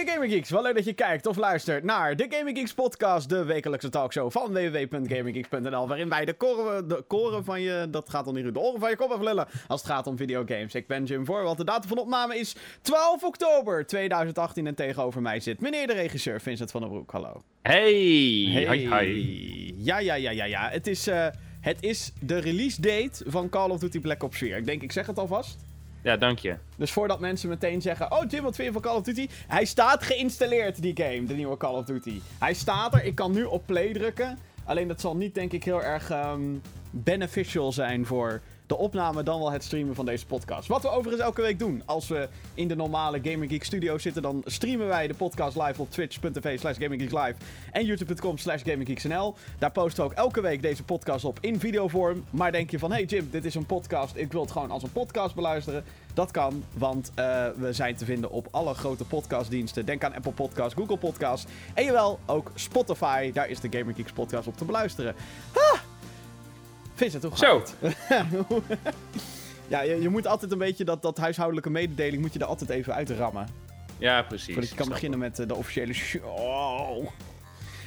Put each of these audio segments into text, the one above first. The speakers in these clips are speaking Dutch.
De Gaming Geeks, wel leuk dat je kijkt of luistert naar de Gaming Geeks podcast, de wekelijkse talkshow van www.gaminggeeks.nl, waarin wij de koren, de koren van je, dat gaat al niet goed, de oren van je kop even lullen als het gaat om videogames. Ik ben Jim Voorwald, de datum van opname is 12 oktober 2018 en tegenover mij zit meneer de regisseur Vincent van der Broek, hallo. Hey, Hey. hi, hi. Ja, ja, ja, ja, ja, het is, eh, het is de release date van Call of Duty Black Ops 4. Ik denk, ik zeg het alvast. Ja, dank je. Dus voordat mensen meteen zeggen: Oh, Jim, wat vind je van Call of Duty? Hij staat geïnstalleerd, die game, de nieuwe Call of Duty. Hij staat er, ik kan nu op play drukken. Alleen dat zal niet, denk ik, heel erg ehm, beneficial zijn voor de opname, dan wel het streamen van deze podcast. Wat we overigens elke week doen. Als we in de normale Gaming Geek studio zitten, dan streamen wij de podcast live op twitch.tv slash gaminggeekslive en youtube.com slash gaminggeeksnl. Daar posten we ook elke week deze podcast op in videovorm. Maar denk je van, hey Jim, dit is een podcast, ik wil het gewoon als een podcast beluisteren. Dat kan, want eh, we zijn te vinden op alle grote podcastdiensten. Denk aan Apple Podcasts, Google Podcasts en jawel, ook Spotify. Daar is de Gaming Geeks podcast op te beluisteren. Ah! Vincent, hoe Zo. ja, je, je moet altijd een beetje dat, dat huishoudelijke mededeling moet je er altijd even uitrammen. Ja, precies. Voordat je kan beginnen met eh, de officiële show.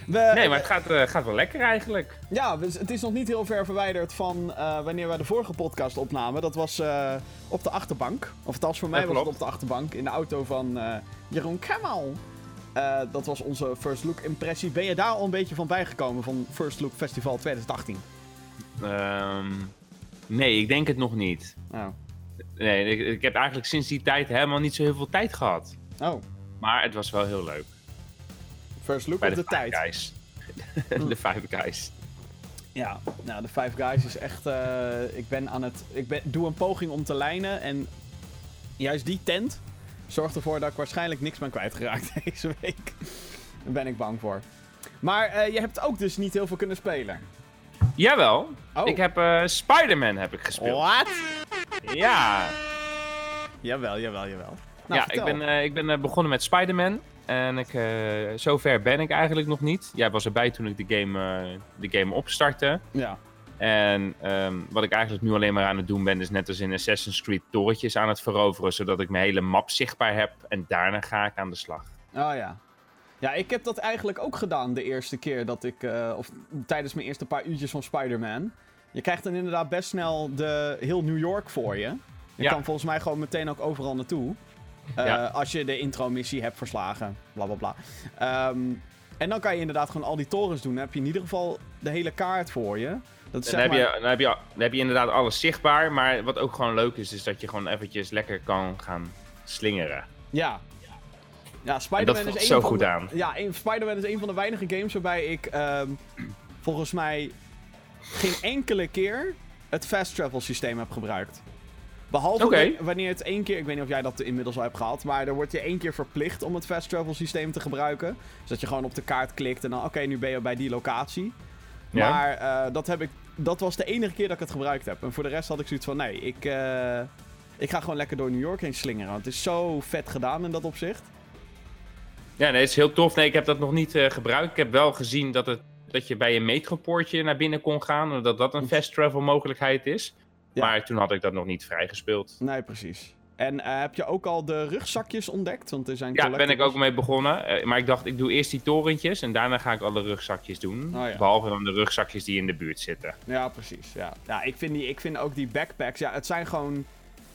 We. Nee, maar het gaat, eh, gaat wel lekker eigenlijk. Ja, het is nog niet heel ver verwijderd van eh, wanneer wij de vorige podcast opnamen. Dat was op de achterbank. Of althans, voor mij Ja, was het op de achterbank. In de auto van Jeroen Kemal. Eh, dat was onze First Look impressie. Ben je daar al een beetje van bijgekomen van First Look Festival 2018? Ehm, nee, ik denk het nog niet. Oh. Nee, ik, ik heb eigenlijk sinds die tijd helemaal niet zo heel veel tijd gehad. Oh, Maar het was wel heel leuk. First Look Bij op de, de tijd. Guys. de Five Guys. Ja, nou, de Five Guys is echt. eh, ik ben aan het. Ik ben, doe een poging om te lijnen. En juist die tent zorgt ervoor dat ik waarschijnlijk niks ben kwijtgeraakt deze week. Daar ben ik bang voor. Maar eh, je hebt ook dus niet heel veel kunnen spelen. Jawel, Oh. ik heb eh, Spider-Man heb ik gespeeld. What? Ja, Jawel, jawel, jawel. Nou, ja ik vertel. ben, eh, ik ben eh, begonnen met Spider-Man. En ik, zover ben ik eigenlijk nog niet. Jij was erbij toen ik de game, de game opstartte. Ja. En ehm, wat ik eigenlijk nu alleen maar aan het doen ben, is net als in Assassin's Creed torentjes aan het veroveren, zodat ik mijn hele map zichtbaar heb. En daarna ga ik aan de slag. Oh ja. Ja, ik heb dat eigenlijk ook gedaan de eerste keer dat ik. eh, of tijdens mijn eerste paar uurtjes van Spider-Man. Je krijgt dan inderdaad best snel de, heel New York voor je. Je Ja. kan volgens mij gewoon meteen ook overal naartoe. Eh, Ja. Als je de intro-missie hebt verslagen. Bla bla bla. Ehm, en dan kan je inderdaad gewoon al die torens doen. Dan heb je in ieder geval de hele kaart voor je. Dat is Dan heb, je, dan, heb je, dan heb je inderdaad alles zichtbaar. Maar wat ook gewoon leuk is, is dat je gewoon eventjes lekker kan gaan slingeren. Ja. Ja, Spider-Man is zo van goed de- aan. Ja, Spider-Man is een van de weinige games waarbij ik ehm, volgens mij geen enkele keer het fast travel systeem heb gebruikt. Behalve wanneer het één keer, ik weet niet of jij dat inmiddels al hebt gehad, maar er wordt je één keer verplicht om het fast travel systeem te gebruiken. Dus dat je gewoon op de kaart klikt en dan, oké, nu ben je bij die locatie. Ja. Maar eh, dat, heb ik, dat was de enige keer dat ik het gebruikt heb. En voor de rest had ik zoiets van, nee, ik, eh, ik ga gewoon lekker door New York heen slingeren. Want het is zo vet gedaan in dat opzicht. Ja, nee, het is heel tof. Nee, ik heb dat nog niet eh, gebruikt. Ik heb wel gezien dat, het, dat je bij een metropoortje naar binnen kon gaan. Dat dat een fast travel mogelijkheid is. Ja. Maar toen had ik dat nog niet vrijgespeeld. Nee, precies. En eh, heb je ook al de rugzakjes ontdekt? Want er zijn Ja, ben ik ook mee begonnen. Eh, maar ik dacht, ik doe eerst die torentjes en daarna ga ik alle rugzakjes doen. Oh ja. Behalve dan de rugzakjes die in de buurt zitten. Ja, precies. Ja, ja ik, vind die, ik vind ook die backpacks... Ja, het zijn gewoon...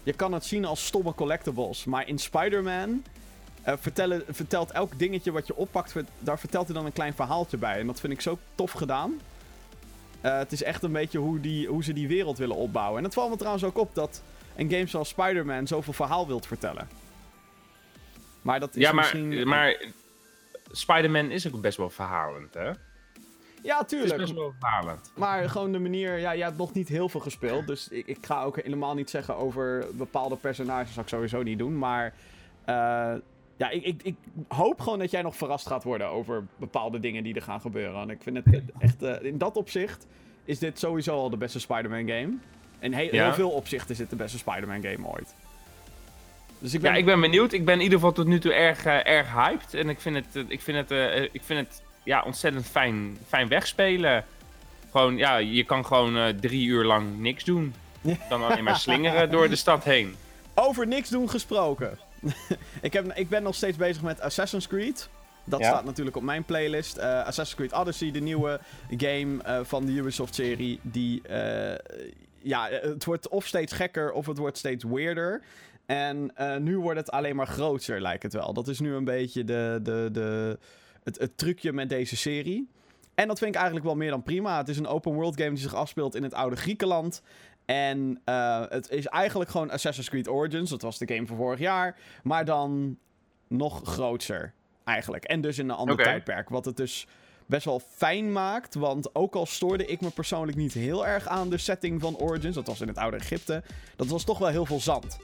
Je kan het zien als stomme collectibles. Maar in Spider-Man... eh, vertellen, vertelt elk dingetje wat je oppakt... daar vertelt hij dan een klein verhaaltje bij. En dat vind ik zo tof gedaan. Eh, het is echt een beetje hoe, die, hoe ze die wereld willen opbouwen. En het valt me trouwens ook op dat een game zoals Spider-Man... zoveel verhaal wilt vertellen. Maar dat is Ja, maar, misschien... maar Spider-Man is ook best wel verhalend, hè? ja, Het is tuurlijk. best wel verhalend. Maar gewoon de manier, ja, jij hebt nog niet heel veel gespeeld. Dus ik, ik ga ook helemaal niet zeggen over bepaalde personages. zou ik sowieso niet doen. Maar eh, ja, ik, ik, ik hoop gewoon dat jij nog verrast gaat worden over bepaalde dingen die er gaan gebeuren. En ik vind het echt, eh, in dat opzicht is dit sowieso al de beste Spider-Man game. In Ja. heel veel opzichten is dit de beste Spider-Man game ooit. Dus ik ben, Ja, ik ben benieuwd. Ik ben in ieder geval tot nu toe erg, eh, erg hyped. En ik vind het, eh, ik vind het, eh, ik vind het ja, ontzettend fijn, fijn wegspelen. Gewoon, ja, je kan gewoon eh, drie uur lang niks doen. Dan alleen maar slingeren door de stad heen. over niks doen gesproken. ik, heb, ik ben nog steeds bezig met Assassin's Creed. Dat Ja. staat natuurlijk op mijn playlist. Eh, Assassin's Creed Odyssey, de nieuwe game eh, van de Ubisoft-serie. Die, eh, ja, het wordt of steeds gekker of het wordt steeds weirder. En nu wordt het alleen maar groter, lijkt het wel. Dat is nu een beetje de, de, de, het, het trucje met deze serie. En dat vind ik eigenlijk wel meer dan prima. Het is een open world game die zich afspeelt in het oude Griekenland. En eh, het is eigenlijk gewoon Assassin's Creed Origins. Dat was de game van vorig jaar. Maar dan nog groter, eigenlijk. En dus in een ander tijdperk. Wat het dus best wel fijn maakt. Want ook al stoorde ik me persoonlijk niet heel erg aan de setting van Origins. Dat was in het oude Egypte. Dat was toch wel heel veel zand.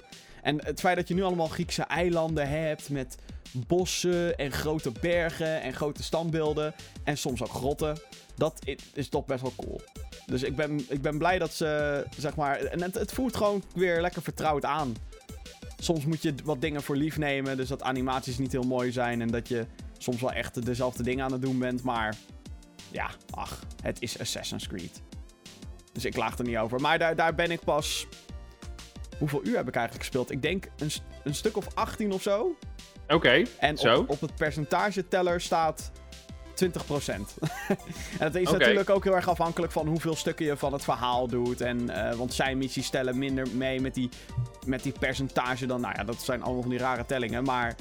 En het feit dat je nu allemaal Griekse eilanden hebt met bossen en grote bergen en grote standbeelden en soms ook grotten, dat is toch best wel cool. Dus ik ben, ik ben blij dat ze, zeg maar, en het, het voelt gewoon weer lekker vertrouwd aan. Soms moet je wat dingen voor lief nemen, dus dat animaties niet heel mooi zijn en dat je soms wel echt dezelfde dingen aan het doen bent, maar ja, ach, het is Assassin's Creed. Dus ik laag er niet over. Maar daar, daar ben ik pas. Hoeveel uur heb ik eigenlijk gespeeld? Ik denk een, een stuk of 18 of zo. Oké, En Zo. op, op het percentageteller staat 20%. en het is natuurlijk ook heel erg afhankelijk van hoeveel stukken je van het verhaal doet. En, eh, want zijn missies stellen minder mee met die, met die percentage dan. Nou ja, dat zijn allemaal van die rare tellingen. Maar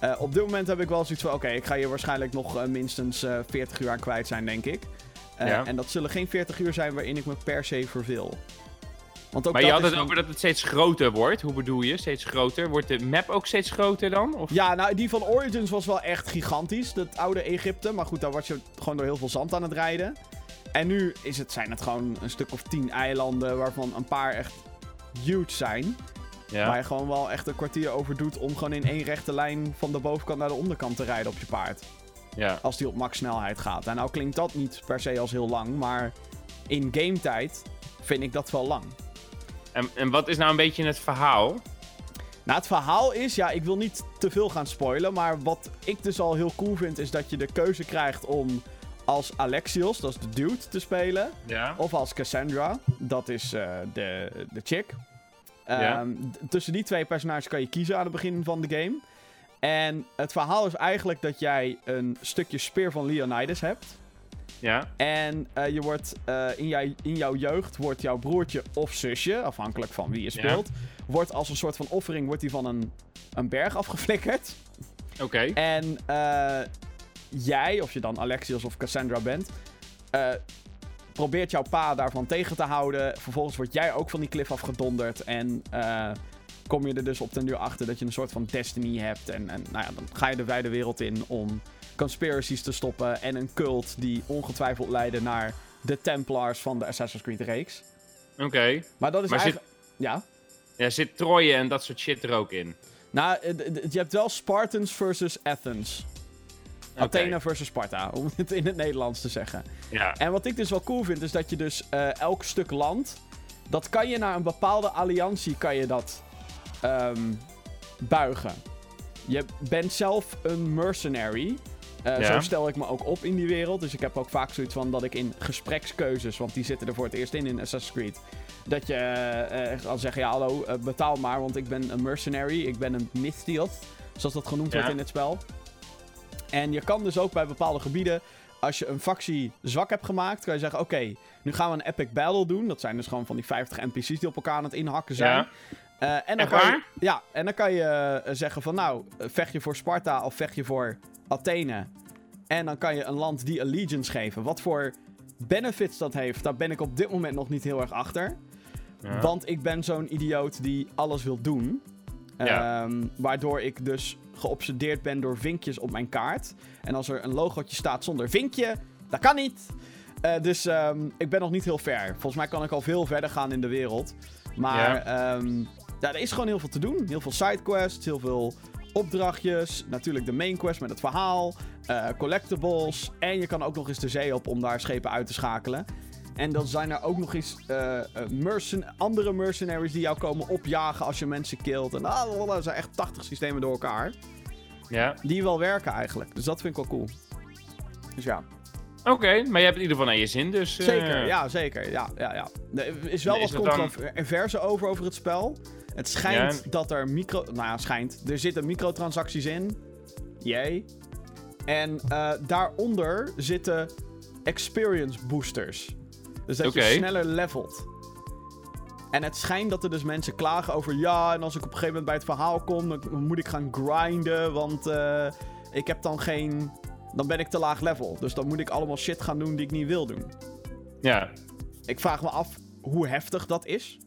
eh, op dit moment heb ik wel zoiets van: oké, ik ga hier waarschijnlijk nog eh, minstens eh 40 uur aan kwijt zijn, denk ik. Ja. En dat zullen geen 40 uur zijn waarin ik me per se verveel. Want ook maar je had het over dat het steeds groter wordt. Hoe bedoel je? Steeds groter? Wordt de map ook steeds groter dan? Of... Ja, nou, die van Origins was wel echt gigantisch. Dat oude Egypte. Maar goed, daar was je gewoon door heel veel zand aan het rijden. En nu is het, zijn het gewoon een stuk of tien eilanden, waarvan een paar echt huge zijn. Ja. Waar je gewoon wel echt een kwartier over doet om gewoon in één rechte lijn van de bovenkant naar de onderkant te rijden op je paard. ja. Als die op max snelheid gaat. En nou klinkt dat niet per se als heel lang, maar in game tijd vind ik dat wel lang. En, en wat is nou een beetje het verhaal? Nou, het verhaal is, ja, ik wil niet te veel gaan spoilen, maar wat ik dus al heel cool vind, is dat je de keuze krijgt om als Alexios, dat is de dude, te spelen. Ja. Of als Cassandra, dat is eh, de, de chick. Ja. Ehm, tussen die twee personages kan je kiezen aan het begin van de game. En het verhaal is eigenlijk dat jij een stukje speer van Leonidas hebt. Ja. En eh, je wordt, eh, in, jij, in jouw jeugd wordt jouw broertje of zusje, afhankelijk van wie je Ja. speelt, wordt als een soort van offering wordt die van een, een berg afgeflikkerd. Oké. En eh, jij, of je dan Alexios of Cassandra bent, probeert jouw pa daarvan tegen te houden. Vervolgens word jij ook van die klif afgedonderd. En kom je er dus op den duur achter dat je een soort van destiny hebt. En, en nou ja, dan ga je de wijde wereld in om conspiracies te stoppen. En een cult die ongetwijfeld leiden naar de Templars van de Assassin's Creed reeks. Oké. Maar dat is Maar zit- eigenlijk... Ja? Ja, zit Troje en dat soort shit er ook in? Nou, eh, je hebt wel Spartans versus Athens. Athena versus Sparta, om het in het Nederlands te zeggen. Ja. En wat ik dus wel cool vind, is dat je dus eh, elk stuk land, dat kan je naar een bepaalde alliantie kan je dat ehm, buigen. Je bent zelf een mercenary. Eh, Ja. Zo stel ik me ook op in die wereld. Dus ik heb ook vaak zoiets van dat ik in gesprekskeuzes, want die zitten er voor het eerst in in Assassin's Creed. Dat je kan zeggen, ja hallo, betaal maar, want ik ben een mercenary. Ik ben een Mythioth, zoals dat genoemd Ja. wordt in het spel. En je kan dus ook bij bepaalde gebieden, als je een factie zwak hebt gemaakt, kan je zeggen, oké, nu gaan we een epic battle doen. Dat zijn dus gewoon van die 50 NPC's die op elkaar aan het inhakken zijn. Ja. Eh, en dan kan je, ja, en dan kan je eh, zeggen van nou, vecht je voor Sparta of vecht je voor Athene. En dan kan je een land die allegiance geven. Wat voor benefits dat heeft, daar ben ik op dit moment nog niet heel erg achter. Ja. Want ik ben zo'n idioot die alles wil doen. Ja. Ehm, waardoor ik dus geobsedeerd ben door vinkjes op mijn kaart. En als er een logootje staat zonder vinkje, dat kan niet. Eh, dus ehm, ik ben nog niet heel ver. Volgens mij kan ik al veel verder gaan in de wereld. Maar ehm, er is gewoon heel veel te doen. Heel veel sidequests, heel veel opdrachtjes. Natuurlijk de main quest met het verhaal. eh, collectibles. En je kan ook nog eens de zee op om daar schepen uit te schakelen. En dan zijn er ook nog eens eh, eh, mercen andere mercenaries die jou komen opjagen als je mensen killt. En ah, er zijn echt 80 systemen door elkaar. Ja. Die wel werken eigenlijk. Dus dat vind ik wel cool. Dus ja, Oké, maar je hebt in ieder geval naar je zin, dus... zeker. Ja, zeker. Ja, ja, ja. Er is wel wat dat dan- controverse over over het spel. Het schijnt dat er micro... Nou ja, schijnt. Er zitten microtransacties in. Jee. En uh, daaronder zitten experience boosters. Dus dat je sneller levelt. En het schijnt dat er dus mensen klagen over... Ja, en als ik op een gegeven moment bij het verhaal kom... dan moet ik gaan grinden, want eh, ik heb dan geen... Dan ben ik te laag level. Dus dan moet ik allemaal shit gaan doen die ik niet wil doen. Ja. Ik vraag me af hoe heftig dat is.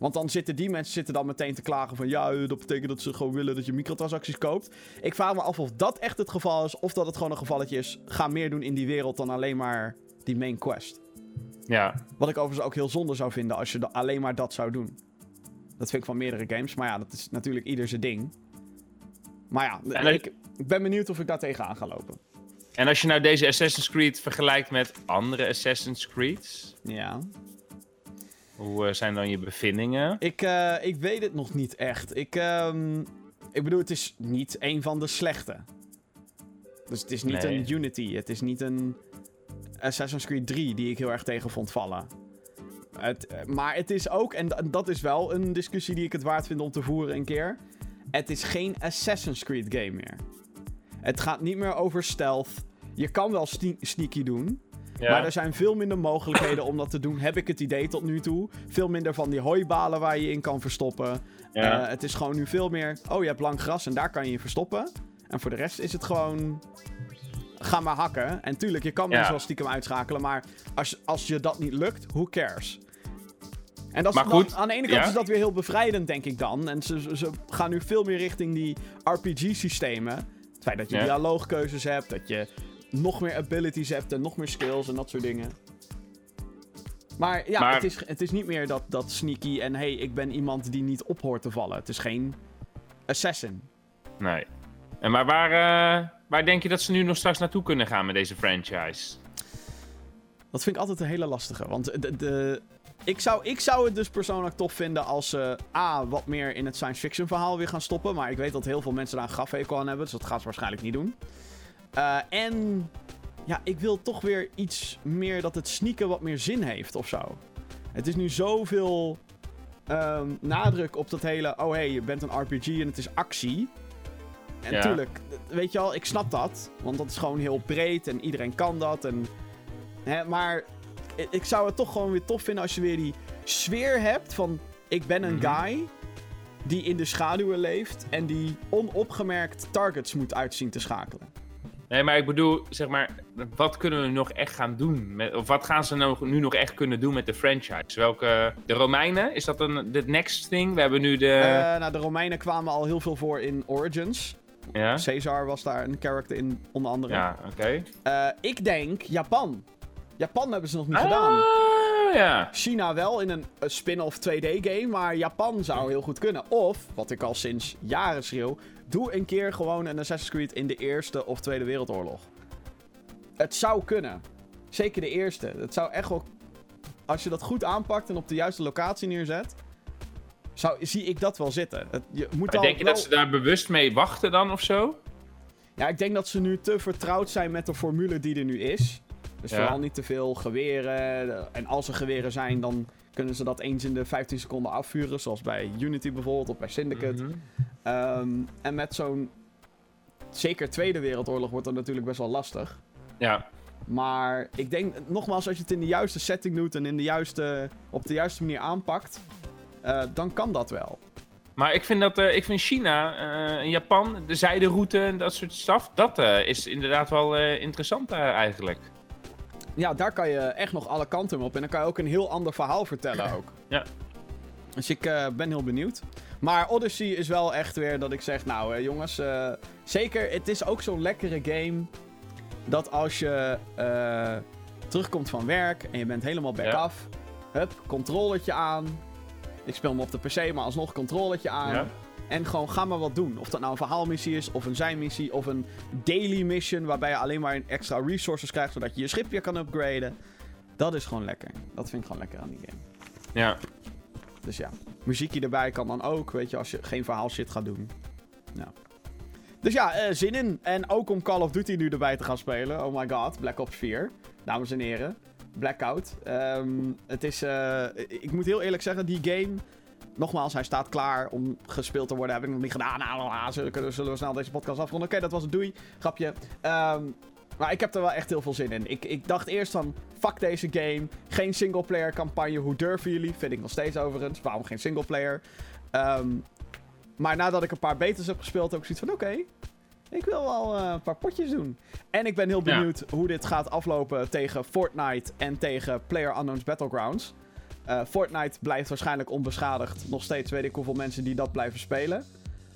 Want dan zitten die mensen zitten dan meteen te klagen van... Ja, dat betekent dat ze gewoon willen dat je microtransacties koopt. Ik vraag me af of dat echt het geval is... of dat het gewoon een gevalletje is... ga meer doen in die wereld dan alleen maar die main quest. Ja. Wat ik overigens ook heel zonde zou vinden als je alleen maar dat zou doen. Dat vind ik van meerdere games. Maar ja, dat is natuurlijk ieder zijn ding. Maar ja, En ik, ik ben benieuwd of ik daar tegenaan ga lopen. En als je nou deze Assassin's Creed vergelijkt met andere Assassin's Creeds, Ja. Hoe eh, zijn dan je bevindingen? Ik, eh, ik weet het nog niet echt. Ik, ehm, ik bedoel, het is niet een van de slechte. Dus het is niet Nee. een Unity. Het is niet een Assassin's Creed 3 die ik heel erg tegen vond vallen. Het, eh, maar het is ook, en da- dat is wel een discussie die ik het waard vind om te voeren een keer. Het is geen Assassin's Creed game meer. Het gaat niet meer over stealth. Je kan wel sne- sneaky doen. Ja. Maar er zijn veel minder mogelijkheden om dat te doen, heb ik het idee tot nu toe. Veel minder van die hooibalen waar je je in kan verstoppen. ja. Eh, het is gewoon nu veel meer, oh je hebt lang gras en daar kan je je verstoppen. En voor de rest is het gewoon, ga maar hakken. En tuurlijk, je kan Ja. mensen wel stiekem uitschakelen, maar als, als je dat niet lukt, who cares? En dat is dan- goed, aan de ene kant ja. is dat weer heel bevrijdend, denk ik dan. En ze, ze- ze gaan nu veel meer richting die RPG-systemen. Het feit dat je Ja. dialoogkeuzes hebt, dat je nog meer abilities hebt en nog meer skills en dat soort dingen. Maar ja, Maar- Het, is, het is niet meer dat, dat sneaky en hey, ik ben iemand die niet op hoort te vallen. Het is geen assassin. Nee. En maar waar, eh, waar denk je dat ze nu nog straks naartoe kunnen gaan met deze franchise? Dat vind ik altijd een hele lastige. Want de, de, ik, zou, ik zou het dus persoonlijk tof vinden als ze A, wat meer in het science fiction verhaal weer gaan stoppen. Maar ik weet dat heel veel mensen daar een grafhekel aan hebben. Dus dat gaan ze waarschijnlijk niet doen. Eh, en ja, ik wil toch weer iets meer dat het sneaken wat meer zin heeft of zo. Het is nu zoveel ehm, nadruk op dat hele... Oh, hey, je bent een RPG en het is actie. En Ja. natuurlijk, weet je al, ik snap dat. Want dat is gewoon heel breed en iedereen kan dat. En, hè, maar ik zou het toch gewoon weer tof vinden als je weer die sfeer hebt van... Ik ben een Mhm. guy die in de schaduwen leeft en die onopgemerkt targets moet uitzien te schakelen. Nee, maar ik bedoel, zeg maar, wat kunnen we nog echt gaan doen? Met, of wat gaan ze nou, nu nog echt kunnen doen met de franchise? Welke, de Romeinen, is dat een de next thing? We hebben nu de... Eh, nou, de Romeinen kwamen al heel veel voor in Origins. ja? Caesar was daar een character in, onder andere. Ja, oké. Eh, ik denk Japan. Japan hebben ze nog niet gedaan. Ah, ja. China wel in een, een spin-off 2D-game, maar Japan zou heel goed kunnen. Of, wat ik al sinds jaren schreeuw, doe een keer gewoon een Assassin's Creed in de Eerste of Tweede Wereldoorlog. Het zou kunnen. Zeker de Eerste. Het zou echt wel... Als je dat goed aanpakt en op de juiste locatie neerzet, zou, zie ik dat wel zitten. Het, je moet Maar denk je wel- dat ze daar bewust mee wachten dan of zo? Ja, ik denk dat ze nu te vertrouwd zijn met de formule die er nu is. Dus Ja. vooral niet te veel geweren. En als er geweren zijn, dan kunnen ze dat eens in de 15 seconden afvuren. Zoals bij Unity bijvoorbeeld, of bij Syndicate. Mhm. Ehm, en met zo'n... Zeker Tweede Wereldoorlog wordt dat natuurlijk best wel lastig. Ja, Maar ik denk, nogmaals, als je het in de juiste setting doet... en in de juiste, op de juiste manier aanpakt... eh, dan kan dat wel. maar ik vind, dat, eh, ik vind China eh, en Japan, de zijderoute en dat soort staf, dat is inderdaad wel interessant eigenlijk. Ja, daar kan je echt nog alle kanten op. En dan kan je ook een heel ander verhaal vertellen ook. Ja. Dus ik eh, ben heel benieuwd. Maar Odyssey is wel echt weer dat ik zeg, nou eh, jongens, eh, zeker, het is ook zo'n lekkere game. Dat als je terugkomt van werk en je bent helemaal back Ja. af. Hup, controletje aan. Ik speel hem op de PC, maar alsnog controletje aan. Ja. En gewoon ga maar wat doen. Of dat nou een verhaalmissie is, of een zijmissie, of een daily mission. Waarbij je alleen maar extra resources krijgt, zodat je je schipje kan upgraden. Dat is gewoon lekker. Dat vind ik gewoon lekker aan die game. Ja. Dus ja, muziekje erbij kan dan ook, weet je, als je geen verhaal shit gaat doen. Ja. Dus ja, eh, zin in. En ook om Call of Duty nu erbij te gaan spelen. Oh my god, Black Ops 4. Dames en heren. Blackout. Ehm, het is, eh, ik moet heel eerlijk zeggen, die game nogmaals, hij staat klaar om gespeeld te worden. Heb ik nog niet gedaan. Nou, nou, nou zullen, zullen we snel deze podcast afronden? Oké, dat was het. Doei. Grapje. Ehm, maar ik heb er wel echt heel veel zin in. Ik, ik dacht eerst van, fuck deze game. Geen singleplayer campagne. Hoe durven jullie? Vind ik nog steeds overigens. Waarom geen singleplayer? Um, maar nadat ik een paar betas heb gespeeld, heb ik zoiets van, oké. ik wil wel uh, een paar potjes doen. En ik ben heel benieuwd hoe dit gaat aflopen tegen Fortnite en tegen PlayerUnknown's Battlegrounds. Uh, Fortnite blijft waarschijnlijk onbeschadigd. Nog steeds weet ik hoeveel mensen die dat blijven spelen.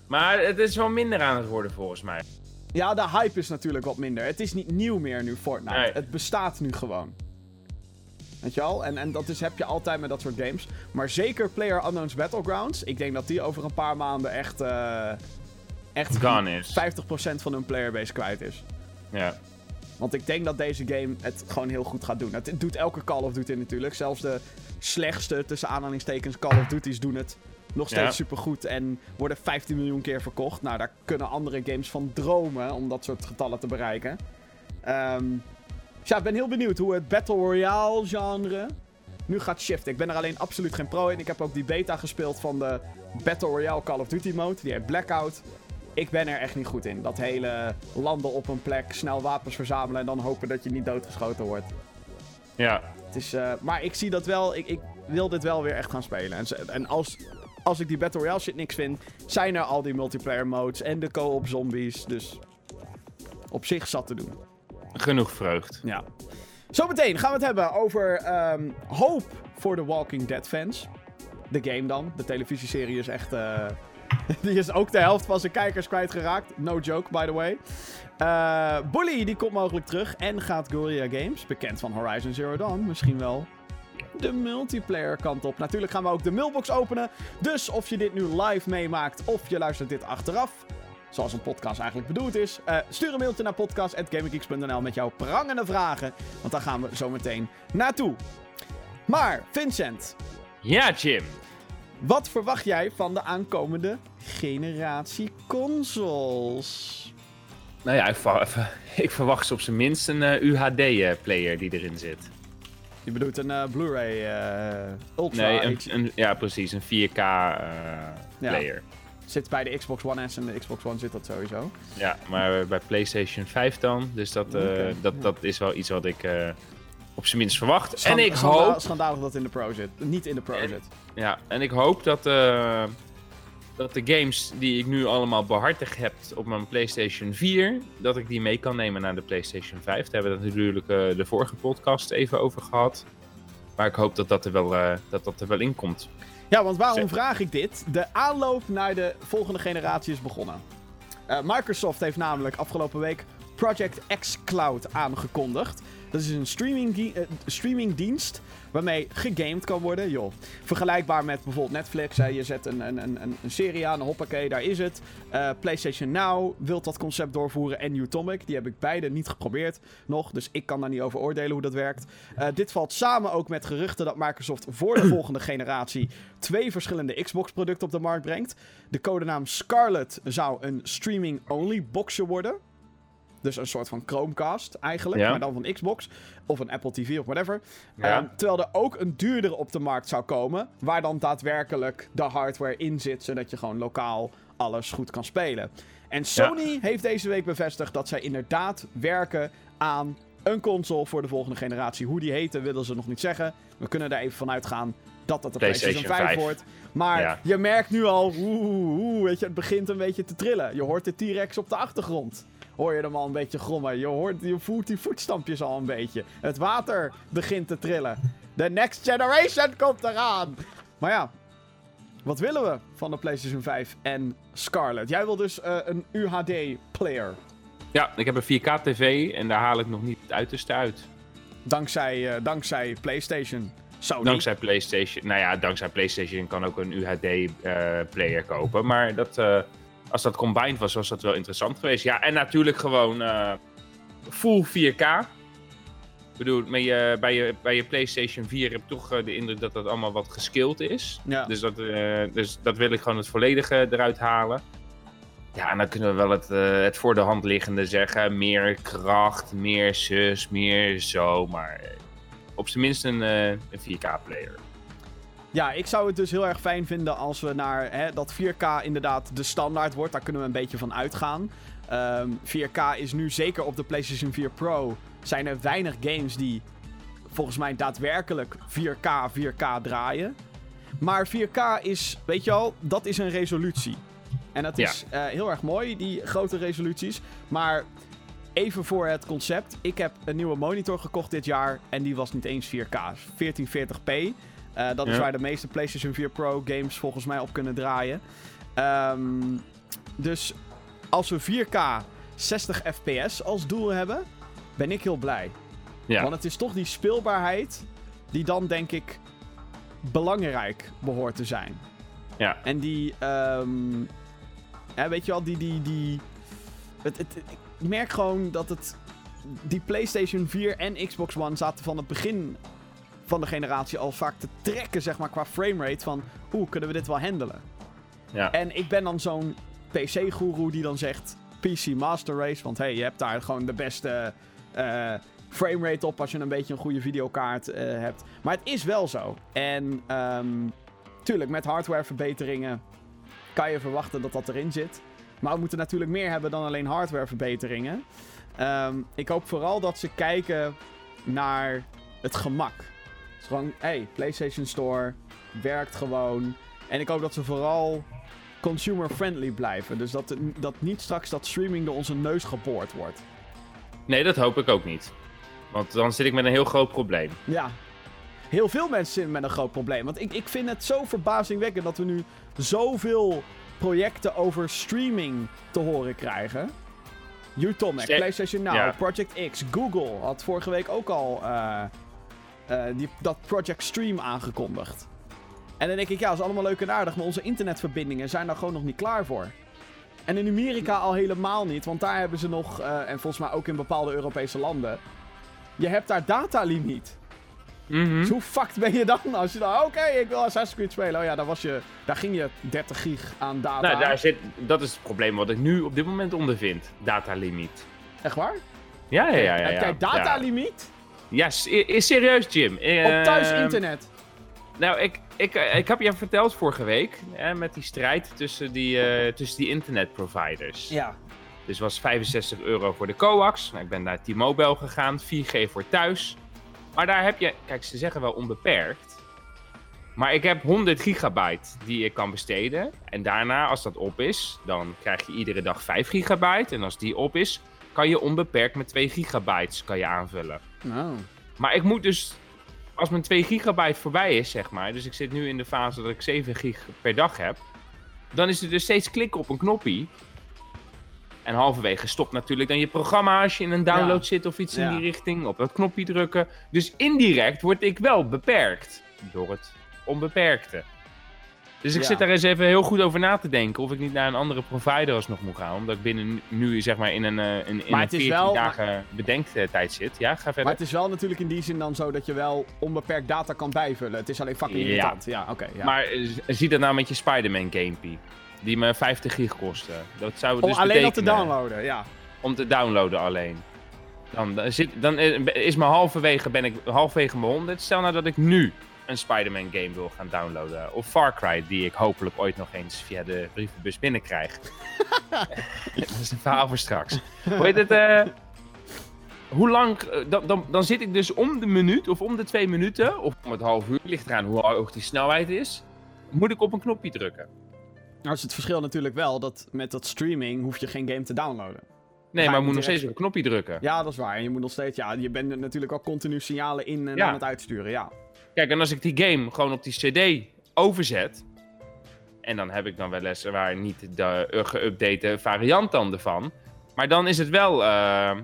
Maar het is wel minder aan het worden volgens mij. Ja, de hype is natuurlijk wat minder. Het is niet nieuw meer nu, Fortnite. Het bestaat nu gewoon. Weet je al? En, en dat is, heb je altijd met dat soort games. Maar zeker Player Unknown's Battlegrounds. Ik denk dat die over een paar maanden echt... Uh, echt Gone is. 50% van hun playerbase kwijt is. Ja. Want ik denk dat deze game het gewoon heel goed gaat doen. Het doet elke Call of Duty natuurlijk. Zelfs de slechtste, tussen aanhalingstekens, Call of Duty's doen het nog steeds ja. supergoed. En worden 15 miljoen keer verkocht. Nou, daar kunnen andere games van dromen om dat soort getallen te bereiken. Um, dus ja, ik ben heel benieuwd hoe het Battle Royale genre nu gaat shiften. Ik ben er alleen absoluut geen pro in. Ik heb ook die beta gespeeld van de Battle Royale Call of Duty mode. Die heet Blackout. Ik ben er echt niet goed in. Dat hele landen op een plek, snel wapens verzamelen en dan hopen dat je niet doodgeschoten wordt. Ja. Het is, uh, maar ik zie dat wel. Ik, ik, wil dit wel weer echt gaan spelen. En, en als, als ik die Battle Royale shit niks vind, zijn er al die multiplayer modes en de co-op zombies. Dus op zich zat te doen. Genoeg vreugd. Ja. Zometeen gaan we het hebben over um, hoop voor de Walking Dead fans. De game dan. De televisieserie is echt... Uh, die is ook de helft van zijn kijkers kwijtgeraakt. No joke, by the way. Uh, Bully, die komt mogelijk terug. En gaat Guerrilla Games, bekend van Horizon Zero Dawn, misschien wel de multiplayer kant op. Natuurlijk gaan we ook de mailbox openen. Dus of je dit nu live meemaakt of je luistert dit achteraf zoals een podcast eigenlijk bedoeld is. Uh, stuur een mailtje naar podcast.gaminggeeks.nl met jouw prangende vragen. Want daar gaan we zo meteen naartoe. Maar, Vincent. Ja, Jim. Wat verwacht jij van de aankomende generatie consoles? Nou ja, ik, ik verwacht op zijn minst een uh, eh, UHD-player die erin zit. Je bedoelt een uh, Blu-ray Ultra? Nee, een, een, ja precies, een 4K-player. Ja. Zit bij de Xbox One S en de Xbox One zit dat sowieso. Ja, maar bij PlayStation 5 dan. Dus dat, dat, dat is wel iets wat ik op zijn minst verwacht. en ik hoop... Schandalig dat in de Pro zit. Niet in de Pro zit. Ja, en ik hoop dat, uh, dat de games die ik nu allemaal behartig heb op mijn PlayStation 4... dat ik die mee kan nemen naar de PlayStation 5. Daar hebben we natuurlijk de vorige podcast even over gehad. Maar ik hoop dat dat er wel, dat dat er wel in komt. Ja, want waarom vraag ik dit? De aanloop naar de volgende generatie is begonnen. Uh, Microsoft heeft namelijk afgelopen week Project X Cloud aangekondigd. Dat is een streaming uh, streamingdienst waarmee gegamed kan worden. Joh. Vergelijkbaar met bijvoorbeeld Netflix. Hè. Je zet een, een, een, een serie aan, hoppakee, daar is het. Uh, PlayStation Now wil dat concept doorvoeren en Newtomic. Die heb ik beide niet geprobeerd nog, dus ik kan daar niet over oordelen hoe dat werkt. Uh, dit valt samen ook met geruchten dat Microsoft voor de volgende generatie twee verschillende Xbox-producten op de markt brengt. De codenaam Scarlet zou een streaming-only boxje worden. Dus een soort van Chromecast eigenlijk, maar dan van Xbox. Of een Apple TV of whatever. Ehm, terwijl er ook een duurdere op de markt zou komen. Waar dan daadwerkelijk de hardware in zit. Zodat je gewoon lokaal alles goed kan spelen. En Sony heeft deze week bevestigd dat zij inderdaad werken aan een console voor de volgende generatie. Hoe die heten willen ze nog niet zeggen. We kunnen er even vanuit gaan dat dat de PlayStation, 5, wordt. Maar je merkt nu al, oeh, oeh, weet je, het begint een beetje te trillen. Je hoort de T-Rex op de achtergrond hoor je hem al een beetje grommen. Je, hoort, je voelt die voetstampjes al een beetje. Het water begint te trillen. De next generation komt eraan. Maar ja, wat willen we van de PlayStation 5 en Scarlet? Jij wil dus uh, een UHD-player. Ja, ik heb een 4K-TV en daar haal ik nog niet het uiterste uit. Dankzij, uh, dankzij PlayStation. Sony. Dankzij PlayStation. Nou ja, dankzij PlayStation kan ook een UHD-player uh, kopen. Maar dat als dat combined was, was dat wel interessant geweest. Ja, en natuurlijk gewoon uh, full 4K. Ik bedoel, met je, bij, je, bij je PlayStation 4 heb ik toch uh, de indruk dat dat allemaal wat geskild is. Ja. Dus, dat, uh, dus dat wil ik gewoon het volledige eruit halen. Ja, en dan kunnen we wel het, het voor de hand liggende zeggen. Meer kracht, meer zus, meer zo. Maar op zijn minst een, een 4K-player. Ja, ik zou het dus heel erg fijn vinden als we naar hè, dat 4K inderdaad de standaard wordt. Daar kunnen we een beetje van uitgaan. Ehm, 4K is nu zeker op de PlayStation 4 Pro. Zijn er weinig games die volgens mij daadwerkelijk 4K 4K draaien. Maar 4K is, weet je al, dat is een resolutie. En dat Ja. is eh, heel erg mooi, die grote resoluties. Maar even voor het concept. Ik heb een nieuwe monitor gekocht dit jaar. En die was niet eens 4K. 1440p. Eh, dat is Ja. waar de meeste PlayStation 4 Pro games volgens mij op kunnen draaien. Ehm, dus als we 4K 60 fps als doel hebben, ben ik heel blij. Ja. Want het is toch die speelbaarheid die dan denk ik belangrijk behoort te zijn. Ja. En die, ehm, ja, weet je wel, die, die, die, het, het, ik merk gewoon dat het, die PlayStation 4 en Xbox One zaten van het begin van de generatie al vaak te trekken, zeg maar, qua framerate van, hoe kunnen we dit wel handelen? Ja. En ik ben dan zo'n PC-goeroe die dan zegt PC Master Race. Want hey, je hebt daar gewoon de beste eh framerate op als je een beetje een goede videokaart eh, hebt. Maar het is wel zo. En ehm, tuurlijk, met hardwareverbeteringen kan je verwachten dat dat erin zit. Maar we moeten natuurlijk meer hebben dan alleen hardwareverbeteringen. Ehm, ik hoop vooral dat ze kijken naar het gemak. Gewoon, hey, PlayStation Store werkt gewoon. En ik hoop dat ze vooral consumer-friendly blijven. Dus dat, dat niet straks dat streaming door onze neus geboord wordt. Nee, dat hoop ik ook niet. Want dan zit ik met een heel groot probleem. Ja. Heel veel mensen zitten met een groot probleem. Want ik, ik vind het zo verbazingwekkend dat we nu zoveel projecten over streaming te horen krijgen. Utomic, PlayStation Now, Ja. Project X, Google had vorige week ook al eh, eh, die, dat Project Stream aangekondigd. En dan denk ik, ja, dat is allemaal leuk en aardig, maar onze internetverbindingen zijn daar gewoon nog niet klaar voor. En in Amerika al helemaal niet, want daar hebben ze nog, eh, en volgens mij ook in bepaalde Europese landen, je hebt daar datalimiet. Mhm. Dus hoe fucked ben je dan als je dan, oké, ik wil Assassin's Creed spelen. Oh ja, daar, was je, daar ging je 30 gig aan data. Nou, daar zit, dat is het probleem wat ik nu op dit moment ondervind. Datalimiet. Echt waar? Ja, ja, ja. ja, Heb ja. jij datalimiet? Ja, is, serieus, Jim. Op Eh, thuis internet? Nou, ik, ik, eh, ik heb je verteld vorige week, hè, met die strijd tussen die, eh, tussen die internetproviders. Ja. Dus was 65 euro voor de coax. Nou, ik ben naar T-Mobile gegaan, 4G voor thuis. Maar daar heb je, kijk, ze zeggen wel onbeperkt. Maar ik heb 100 gigabyte die ik kan besteden. En daarna, als dat op is, dan krijg je iedere dag 5 gigabyte. En als die op is, kan je onbeperkt met 2 gigabytes kan je aanvullen. Oh. Maar ik moet dus, als mijn 2 gigabyte voorbij is, zeg maar. Dus ik zit nu in de fase dat ik 7 gig per dag heb. Dan is het dus steeds klikken op een knoppie. En halverwege stopt natuurlijk dan je programma als je in een download Ja. zit of iets Ja. in die richting. Op dat knopje drukken. Dus indirect word ik wel beperkt door het onbeperkte. Dus ik Ja. zit daar eens even heel goed over na te denken of ik niet naar een andere provider alsnog moet gaan. Omdat ik binnen nu zeg maar in een, eh, in, in Maar een het is 14 wel- dagen bedenktijd zit. Ja, ga verder. Maar het is wel natuurlijk in die zin dan zo dat je wel onbeperkt data kan bijvullen. Het is alleen fucking Ja. irritant. Ja, oké. ja. Maar eh, zie dat nou met je Spider-Man gamepie. Die me 50 gig kostte. Dat zou Om dus alleen dat te downloaden, ja. Om te downloaden alleen. Dan, dan, zit, dan is me halverwege, ben ik halverwege mijn 100. Stel nou dat ik nu een Spider-Man game wil gaan downloaden. Of Far Cry, die ik hopelijk ooit nog eens via de brievenbus binnenkrijg. dat is een verhaal voor straks. Hoe heet het? eh, hoe lang, eh, dan, dan, dan zit ik dus om de minuut of om de twee minuten, of om het half uur, ligt eraan hoe hoog die snelheid is, moet ik op een knopje drukken. Nou is het verschil natuurlijk wel dat met dat streaming hoef je geen game te downloaden. Nee, maar je moet nog steeds op een knopje drukken. Ja, dat is waar. En je moet nog steeds, ja, je bent natuurlijk al continu signalen in en Ja. aan het uitsturen, ja. Kijk, en als ik die game gewoon op die CD overzet. En dan heb ik dan wel eens waar niet de uh, geüpdate variant dan ervan. Maar dan is het wel. eh,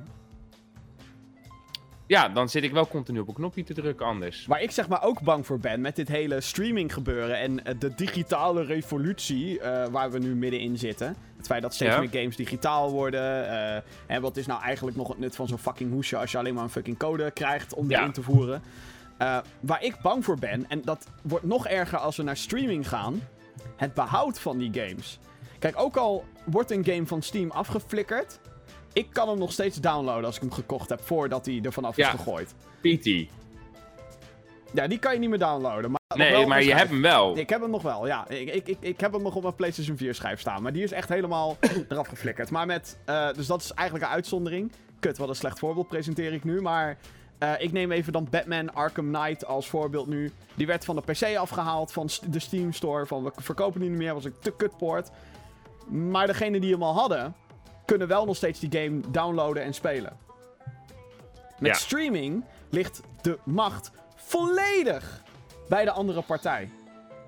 ja, dan zit ik wel continu op een knopje te drukken anders. Waar ik zeg maar ook bang voor ben met dit hele streaming gebeuren en eh, de digitale revolutie waar we nu middenin zitten. Het feit dat steeds Ja. meer games digitaal worden. en wat is nou eigenlijk nog het nut van zo'n fucking hoesje als je alleen maar een fucking code krijgt om die Ja. in te voeren. Eh, waar ik bang voor ben, en dat wordt nog erger als we naar streaming gaan, het behoud van die games. Kijk, ook al wordt een game van Steam afgeflikkerd, ik kan hem nog steeds downloaden als ik hem gekocht heb voordat hij er vanaf Ja. is gegooid. PT. Ja, die kan je niet meer downloaden. Nee, wel op maar je hebt hem wel. Ik heb hem nog wel, ja. Ik, ik, ik, ik heb hem nog op mijn PlayStation 4 schijf staan. Maar die is echt helemaal eraf geflikkerd. Maar met. eh, dus dat is eigenlijk een uitzondering. Kut, wat een slecht voorbeeld presenteer ik nu. Maar eh, ik neem even dan Batman Arkham Knight als voorbeeld nu. Die werd van de PC afgehaald van de Steam Store. Van we verkopen die niet meer, was een te kutpoort. Maar degenen die hem al hadden, kunnen wel nog steeds die game downloaden en spelen. Met Ja. streaming ligt de macht volledig bij de andere partij.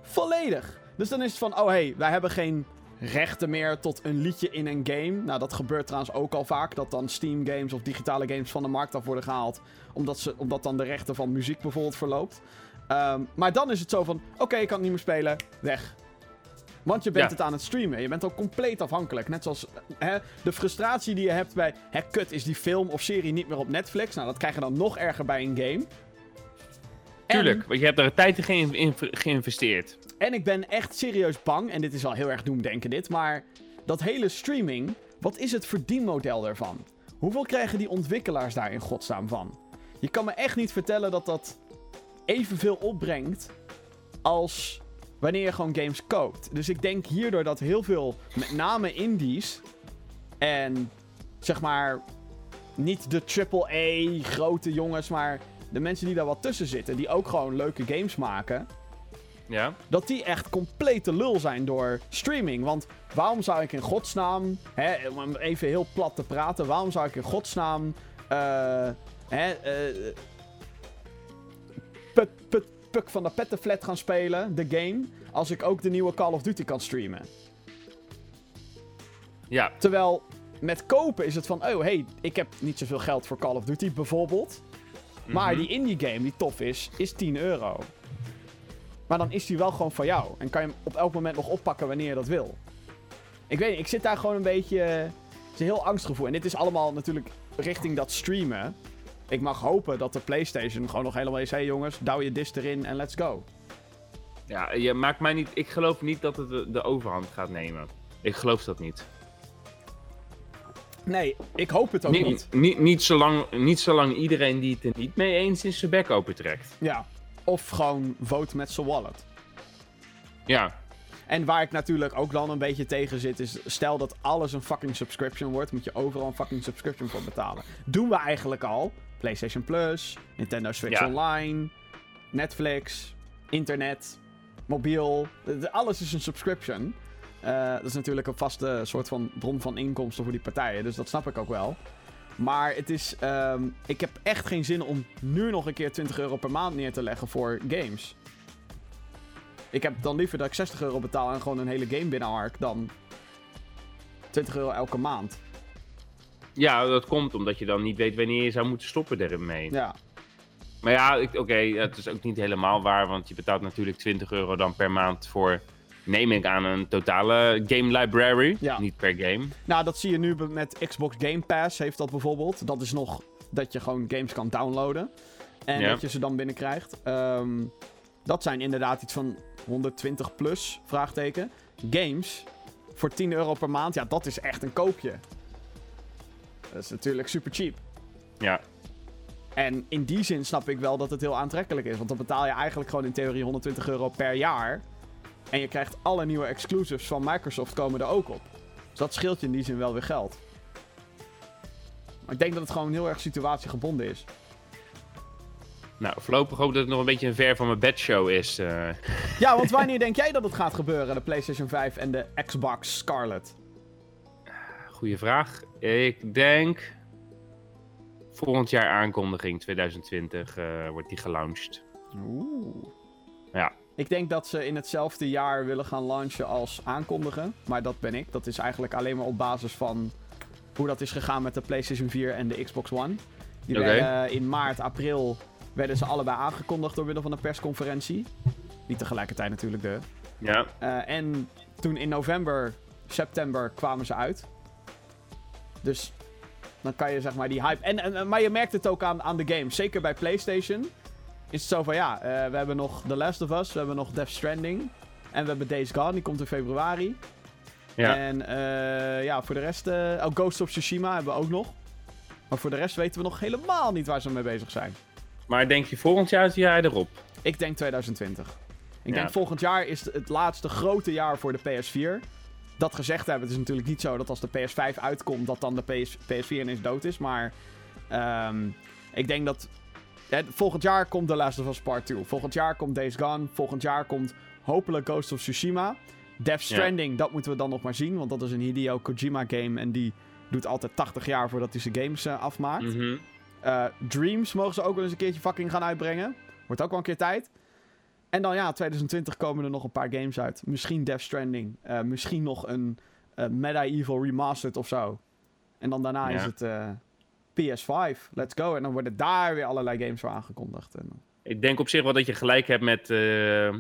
Volledig. Dus dan is het van, oh hey, wij hebben geen rechten meer tot een liedje in een game. Nou, dat gebeurt trouwens ook al vaak. Dat dan Steam games of digitale games van de markt af worden gehaald. Omdat, ze, omdat dan de rechten van muziek bijvoorbeeld verloopt. Ehm, maar dan is het zo van, oké, ik kan het niet meer spelen. Weg. Want je bent Ja. het aan het streamen. Je bent al compleet afhankelijk. Net zoals hè, de frustratie die je hebt bij... Hè, kut, is die film of serie niet meer op Netflix? Nou, dat krijg je dan nog erger bij een game. Tuurlijk, want je hebt er tijd in- geïnvesteerd. En ik ben echt serieus bang, en dit is al heel erg doemdenken dit, maar dat hele streaming, wat is het verdienmodel daarvan? Hoeveel krijgen die ontwikkelaars daar in godsnaam van? Je kan me echt niet vertellen dat dat evenveel opbrengt als wanneer je gewoon games koopt. Dus ik denk hierdoor dat heel veel, met name indies en zeg maar niet de AAA grote jongens, maar de mensen die daar wat tussen zitten, die ook gewoon leuke games maken Ja? dat die echt complete lul zijn door streaming. Want waarom zou ik in godsnaam, hè, om even heel plat te praten, waarom zou ik in godsnaam, eh, hè, eh, put, put, Puk van de Pettenflat gaan spelen, de game, als ik ook de nieuwe Call of Duty kan streamen? Ja, Terwijl met kopen is het van, oh hey, ik heb niet zoveel geld voor Call of Duty bijvoorbeeld. Maar Mhm. die indie game die tof is, is 10 euro. Maar dan is die wel gewoon van jou. En kan je hem op elk moment nog oppakken wanneer je dat wil. Ik weet niet, ik zit daar gewoon een beetje... Het is een heel angstgevoel. En dit is allemaal natuurlijk richting dat streamen. Ik mag hopen dat de PlayStation gewoon nog helemaal is... Hé hey jongens, douw je disc erin en let's go. ja je maakt mij niet, ik geloof niet dat het de, de overhand gaat nemen. Ik geloof dat niet. Nee, ik hoop het ook niet. Niet, niet, niet, zolang, niet zolang iedereen die het er niet mee eens is zijn bek opentrekt. Ja. Of gewoon vote met zijn wallet. Ja, En waar ik natuurlijk ook dan een beetje tegen zit, is stel dat alles een fucking subscription wordt, moet je overal een fucking subscription voor betalen. Doen we eigenlijk al. PlayStation Plus, Nintendo Switch Ja. Online, Netflix, internet, mobiel. Alles is een subscription. Eh, dat is natuurlijk een vaste soort van bron van inkomsten voor die partijen, dus dat snap ik ook wel. Maar het is. ehm, ik heb echt geen zin om nu nog een keer 20 euro per maand neer te leggen voor games. Ik heb dan liever dat ik 60 euro betaal en gewoon een hele game binnenhark dan 20 euro elke maand. ja, dat komt omdat je dan niet weet wanneer je zou moeten stoppen ermee. Ja, Maar ja, oké, het is ook niet helemaal waar, want je betaalt natuurlijk 20 euro dan per maand voor, neem ik aan, een totale game library. Ja. Niet per game. nou dat zie je nu met Xbox Game Pass heeft dat bijvoorbeeld. Dat is nog dat je gewoon games kan downloaden en Ja. dat je ze dan binnenkrijgt. Ehm, dat zijn inderdaad iets van 120 plus, vraagteken. Games voor 10 euro per maand, ja dat is echt een koopje. Dat is natuurlijk super cheap. Ja, En in die zin snap ik wel dat het heel aantrekkelijk is. Want dan betaal je eigenlijk gewoon in theorie 120 euro per jaar. En je krijgt alle nieuwe exclusives van Microsoft komen er ook op. Dus dat scheelt je in die zin wel weer geld. Maar ik denk dat het gewoon heel erg situatiegebonden is. nou, voorlopig hoop dat het nog een beetje een ver van mijn bedshow is. eh. Ja, want wanneer denk jij dat het gaat gebeuren? De PlayStation 5 en de Xbox Scarlet. Goeie vraag. Ik denk volgend jaar aankondiging 2020 eh, wordt die gelaunched. Oeh. Ja. Ik denk dat ze in hetzelfde jaar willen gaan launchen als aankondigen. Maar dat ben ik. Dat is eigenlijk alleen maar op basis van hoe dat is gegaan met de PlayStation 4 en de Xbox One. Die werden in maart, april werden ze allebei aangekondigd door middel van een persconferentie. Niet tegelijkertijd natuurlijk de. Ja, Eh, en toen in november, september kwamen ze uit. Dus dan kan je zeg maar die hype. En, en, maar je merkt het ook aan, aan de games. Zeker bij PlayStation is het zo van ja, eh, we hebben nog The Last of Us, we hebben nog Death Stranding. En we hebben Days Gone, die komt in februari. ja. En eh, ja, voor de rest. eh, oh, Ghost of Tsushima hebben we ook nog. Maar voor de rest weten we nog helemaal niet waar ze mee bezig zijn. Maar denk je volgend jaar het jaar erop? Ik denk 2020. Ik Ja. denk volgend jaar is het laatste grote jaar voor de PS4. Dat gezegd hebben, het is natuurlijk niet zo dat als de PS5 uitkomt, dat dan de PS, PS4 ineens dood is. Maar ehm, ik denk dat volgend jaar komt The Last of Us Part 2. Volgend jaar komt Days Gone. Volgend jaar komt hopelijk Ghost of Tsushima. Death Stranding, dat moeten we dan nog maar zien. Want dat is een Hideo Kojima game en die doet altijd 80 jaar voordat hij zijn games eh, afmaakt. Mhm. Eh, Dreams mogen ze ook wel eens een keertje fucking gaan uitbrengen. Wordt ook wel een keer tijd. En dan ja, 2020 komen er nog een paar games uit. Misschien Death Stranding. Eh, misschien nog een Medieval Remastered of zo. En dan daarna Ja. is het PS5. Let's go. En dan worden daar weer allerlei games voor aangekondigd. En, Ik denk op zich wel dat je gelijk hebt met, eh,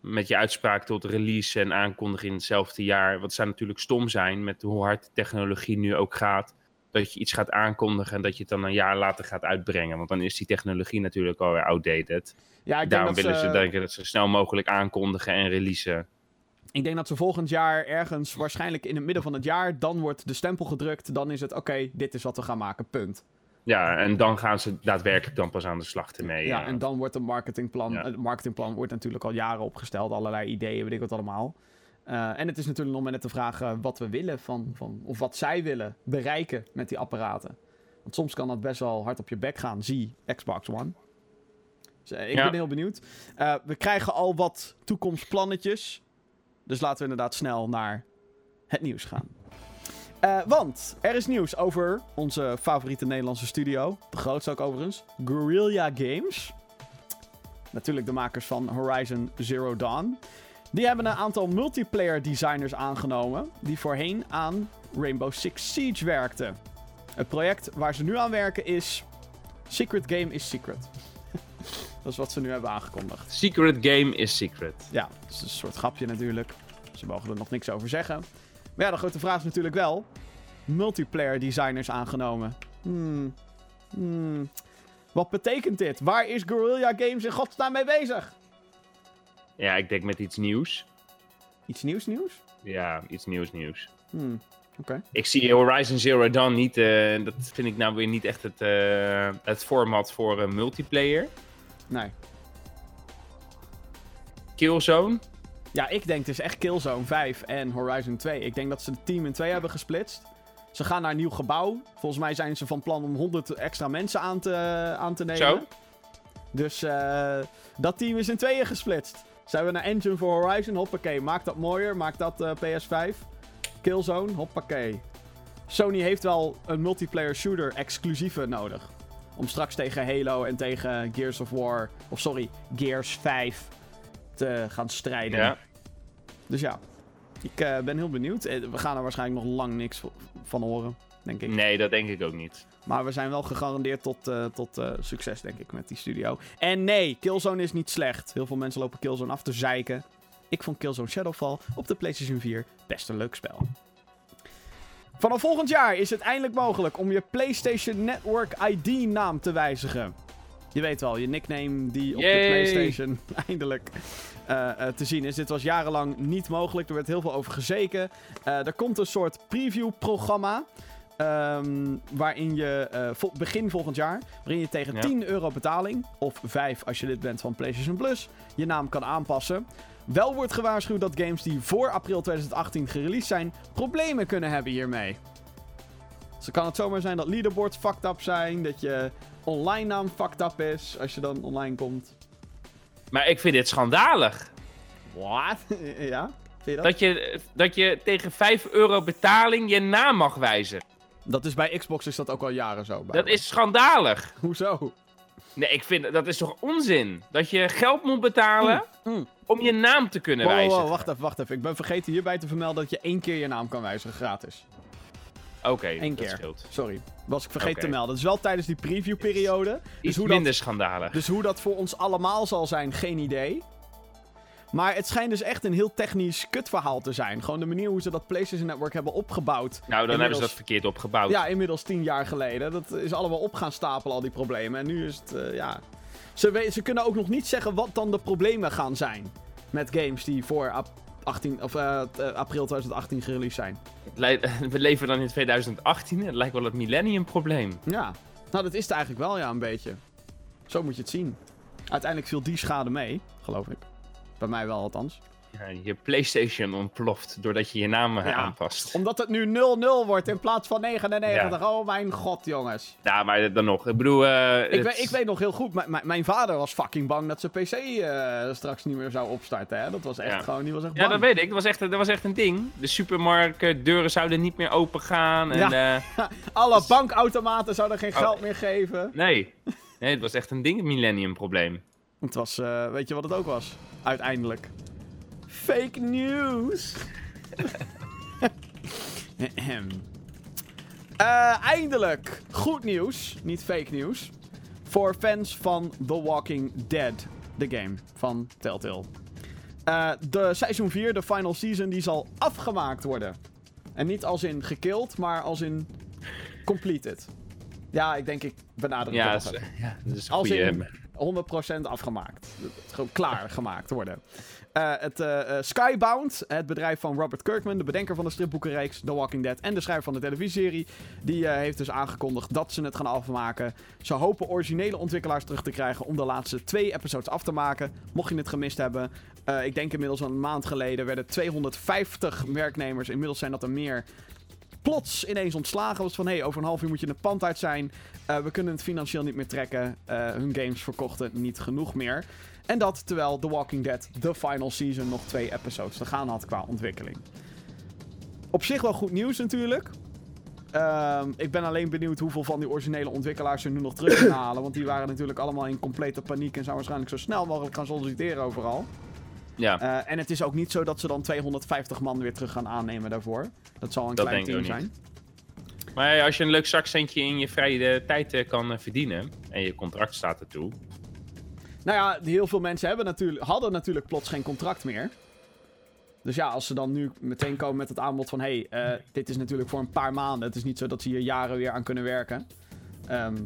met je uitspraak tot release en aankondiging in hetzelfde jaar. Want het zou natuurlijk stom zijn met hoe hard de technologie nu ook gaat. Dat je iets gaat aankondigen en dat je het dan een jaar later gaat uitbrengen. Want dan is die technologie natuurlijk alweer outdated. ja, ik denk, Daarom willen ze, denken dat ze zo snel mogelijk aankondigen en releasen. Ik denk dat ze volgend jaar ergens, waarschijnlijk in het midden van het jaar, dan wordt de stempel gedrukt. Dan is het, oké, dit is wat we gaan maken, punt. Ja, en dan gaan ze daadwerkelijk dan pas aan de slag ermee. Ja, ja. en dan wordt een marketingplan. Ja. Het marketingplan wordt natuurlijk al jaren opgesteld. Allerlei ideeën, weet ik wat allemaal. Eh, en het is natuurlijk nog maar net de vraag eh, wat we willen van, van. Of wat zij willen bereiken met die apparaten. Want soms kan dat best wel hard op je bek gaan. Zie Xbox One. Dus, eh, ik Ja. ben heel benieuwd. We krijgen al wat toekomstplannetjes. Dus laten we inderdaad snel naar het nieuws gaan. Eh, want er is nieuws over onze favoriete Nederlandse studio. De grootste ook overigens. Guerrilla Games. Natuurlijk de makers van Horizon Zero Dawn. Die hebben een aantal multiplayer designers aangenomen. Die voorheen aan Rainbow Six Siege werkten. Het project waar ze nu aan werken is. Secret Game is Secret. Dat is wat ze nu hebben aangekondigd. Secret game is secret. Ja, dat is een soort grapje natuurlijk. Ze mogen er nog niks over zeggen. Maar ja, de grote vraag is natuurlijk wel: multiplayer designers aangenomen. Hmm. Hmm. Wat betekent dit? Waar is Guerrilla Games in godsnaam mee bezig? Ja, ik denk met iets nieuws. Iets nieuws, nieuws? Ja, iets nieuws, nieuws. Hmm. Oké. Ik zie Horizon Zero Dawn niet. eh, dat vind ik nou weer niet echt het, eh, het format voor een multiplayer. Nee. Killzone. Ja, ik denk dus echt Killzone 5 en Horizon 2. Ik denk dat ze het team in twee hebben gesplitst. Ze gaan naar een nieuw gebouw. Volgens mij zijn ze van plan om 100 extra mensen aan te, aan te nemen. Zo. Dus eh, dat team is in tweeën gesplitst. Ze hebben een engine voor Horizon, hoppakee. Maak dat mooier, maak dat eh, PS5. Killzone, hoppakee. Sony heeft wel een multiplayer shooter exclusieve nodig. Om straks tegen Halo en tegen Gears of War, of sorry, Gears 5 te gaan strijden. Ja. Dus ja, ik eh, ben heel benieuwd. Eh, We gaan er waarschijnlijk nog lang niks van horen, denk ik. Nee, dat denk ik ook niet. Maar we zijn wel gegarandeerd tot, eh, tot succes, denk ik, met die studio. En nee, Killzone is niet slecht. Heel veel mensen lopen Killzone af te zeiken. Ik vond Killzone Shadowfall op de PlayStation 4 best een leuk spel. Vanaf volgend jaar is het eindelijk mogelijk om je PlayStation Network ID-naam te wijzigen. Je weet wel, je nickname die op de Yay. PlayStation eindelijk eh, eh, te zien is. Dit was jarenlang niet mogelijk. Er werd heel veel over gezeken. Eh, er komt een soort preview-programma. ehm, waarin je begin volgend jaar, waarin je tegen Ja. 10 euro betaling, of 5 als je lid bent van PlayStation Plus, je naam kan aanpassen. Wel wordt gewaarschuwd dat games die voor april 2018 gereleased zijn, problemen kunnen hebben hiermee. Dus kan het zomaar zijn dat leaderboards fucked up zijn, dat je online naam fucked up is als je dan online komt. Maar ik vind dit schandalig. What? ja? Vind je dat? Dat je, dat je tegen 5 euro betaling je naam mag wijzen. Dat is bij Xbox is dat ook al jaren zo. Dat is schandalig. Hoezo? Nee, ik vind dat is toch onzin? Dat je geld moet betalen Mm, mm. Om je naam te kunnen Wow, wijzigen. wow, wacht even, wacht even. Ik ben vergeten hierbij te vermelden dat je één keer je naam kan wijzigen, gratis. Oké, Eén dat keer. scheelt. Sorry, was ik vergeten te melden. Dat is wel tijdens die previewperiode. Dus Iets hoe, dat, minder schandalig. dus hoe dat voor ons allemaal zal zijn, geen idee. Maar het schijnt dus echt een heel technisch kutverhaal te zijn. Gewoon de manier hoe ze dat PlayStation Network hebben opgebouwd. nou, dan hebben ze dat verkeerd opgebouwd. Ja, inmiddels tien jaar geleden. Dat is allemaal op gaan stapelen, al die problemen. En nu is het, eh, ja... Ze, ze kunnen ook nog niet zeggen wat dan de problemen gaan zijn. Met games die voor ap- 18, of, eh, eh, april 2018 gereleased zijn. We leven dan in 2018. Het lijkt wel het millennium probleem. Ja, nou dat is het eigenlijk wel, ja, een beetje. Zo moet je het zien. Uiteindelijk viel die schade mee, geloof ik. Bij mij wel althans. Ja, je PlayStation ontploft doordat je je naam Ja. aanpast. Omdat het nu 0-0 wordt in plaats van 99. Oh mijn god, jongens. Ja, maar dan nog. Ik bedoel. eh, Ik, het- weet, ik weet nog heel goed, m- m- mijn vader was fucking bang dat zijn PC eh, straks niet meer zou opstarten. Hè? Dat was echt Ja. gewoon, die was echt Ja, bang. dat weet ik. Dat was echt, dat was echt een ding. De supermarktdeuren zouden niet meer open gaan. En, eh, Alle bankautomaten zouden geen Oh. geld meer geven. nee. nee, het was echt een ding, het millennium probleem. Het was, eh, weet je wat het ook was? Uiteindelijk. Fake news. Eh, eindelijk goed nieuws, niet fake nieuws, voor fans van The Walking Dead, de game van Telltale. Eh, de seizoen 4, de final season, die zal afgemaakt worden. En niet als in gekilld, maar als in completed. Ja, ik denk ik benader het Ja, ja, dat is een Als in 100% afgemaakt. Gewoon klaar gemaakt worden. Eh, het eh, eh, Skybound, het bedrijf van Robert Kirkman, de bedenker van de stripboekenreeks The Walking Dead en de schrijver van de televisieserie, die heeft dus aangekondigd dat ze het gaan afmaken. Ze hopen originele ontwikkelaars terug te krijgen om de laatste twee episodes af te maken. Mocht je het gemist hebben, ik denk inmiddels een maand geleden werden 250 werknemers, inmiddels zijn dat er meer, plots ineens ontslagen. Was van, hé, hey, over een half uur moet je het pand uit zijn. Eh, we kunnen het financieel niet meer trekken. Eh, hun games verkochten niet genoeg meer. En dat terwijl The Walking Dead, de final season, nog twee episodes te gaan had qua ontwikkeling. Op zich wel goed nieuws natuurlijk. Ehm, ik ben alleen benieuwd hoeveel van die originele ontwikkelaars ze nu nog terug kunnen halen. Want die waren natuurlijk allemaal in complete paniek en zouden waarschijnlijk zo snel mogelijk gaan solliciteren overal. Ja, Eh, en het is ook niet zo dat ze dan 250 man weer terug gaan aannemen daarvoor. Dat zal een Dat klein team zijn. maar als je een leuk zakcentje in je vrije tijd eh, kan eh, verdienen. en je contract staat ertoe. Nou ja, heel veel mensen hebben natuurlijk, hadden natuurlijk plots geen contract meer. Dus ja, als ze dan nu meteen komen met het aanbod van... hé, hey, dit is natuurlijk voor een paar maanden. Het is niet zo dat ze hier jaren weer aan kunnen werken. Ehm,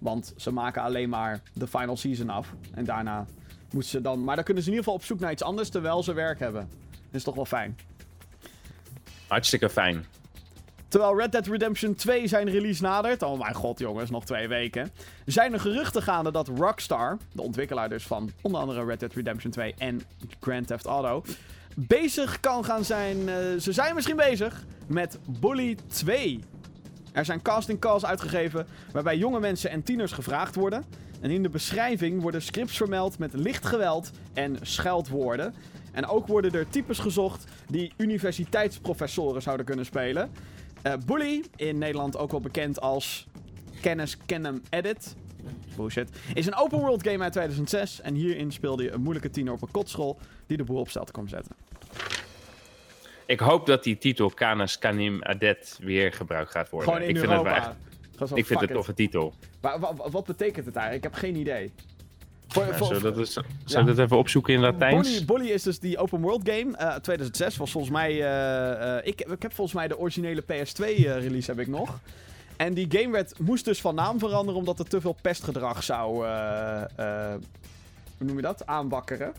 want ze maken alleen maar de final season af. En daarna moeten ze dan... Maar dan kunnen ze in ieder geval op zoek naar iets anders... terwijl ze werk hebben. Dat is toch wel fijn. Hartstikke fijn. Terwijl Red Dead Redemption 2 zijn release nadert, oh mijn god jongens, nog twee weken, zijn er geruchten gaande dat Rockstar, de ontwikkelaar dus van onder andere Red Dead Redemption 2 en Grand Theft Auto, bezig kan gaan zijn, eh, ze zijn misschien bezig met Bully 2. Er zijn casting calls uitgegeven waarbij jonge mensen en tieners gevraagd worden. En in de beschrijving worden scripts vermeld met licht geweld en scheldwoorden. En ook worden er types gezocht die universiteitsprofessoren zouden kunnen spelen. Eh Bully, in Nederland ook wel bekend als Kennis Kenem Edit. Bullshit. Is een open world game uit 2006. En hierin speelde je een moeilijke tiener op een kotschool die de boel op stel kwam zetten. Ik hoop dat die titel Canis Canim Adet weer gebruikt gaat worden. Gewoon in ik vind het, wel echt- ik vind het een toffe titel. Maar wa- wa- wat betekent het eigenlijk? Ik heb geen idee. Voor, Ja, voor- zullen we dat, we dat even opzoeken in Latijns? Bully, Bully is dus die open world game. eh 2006 was volgens mij. eh, eh, ik, ik heb volgens mij de originele PS2 eh, release heb ik nog. En die game werd, moest dus van naam veranderen omdat er te veel pestgedrag zou. eh, eh, hoe noem je dat? Aanwakkeren.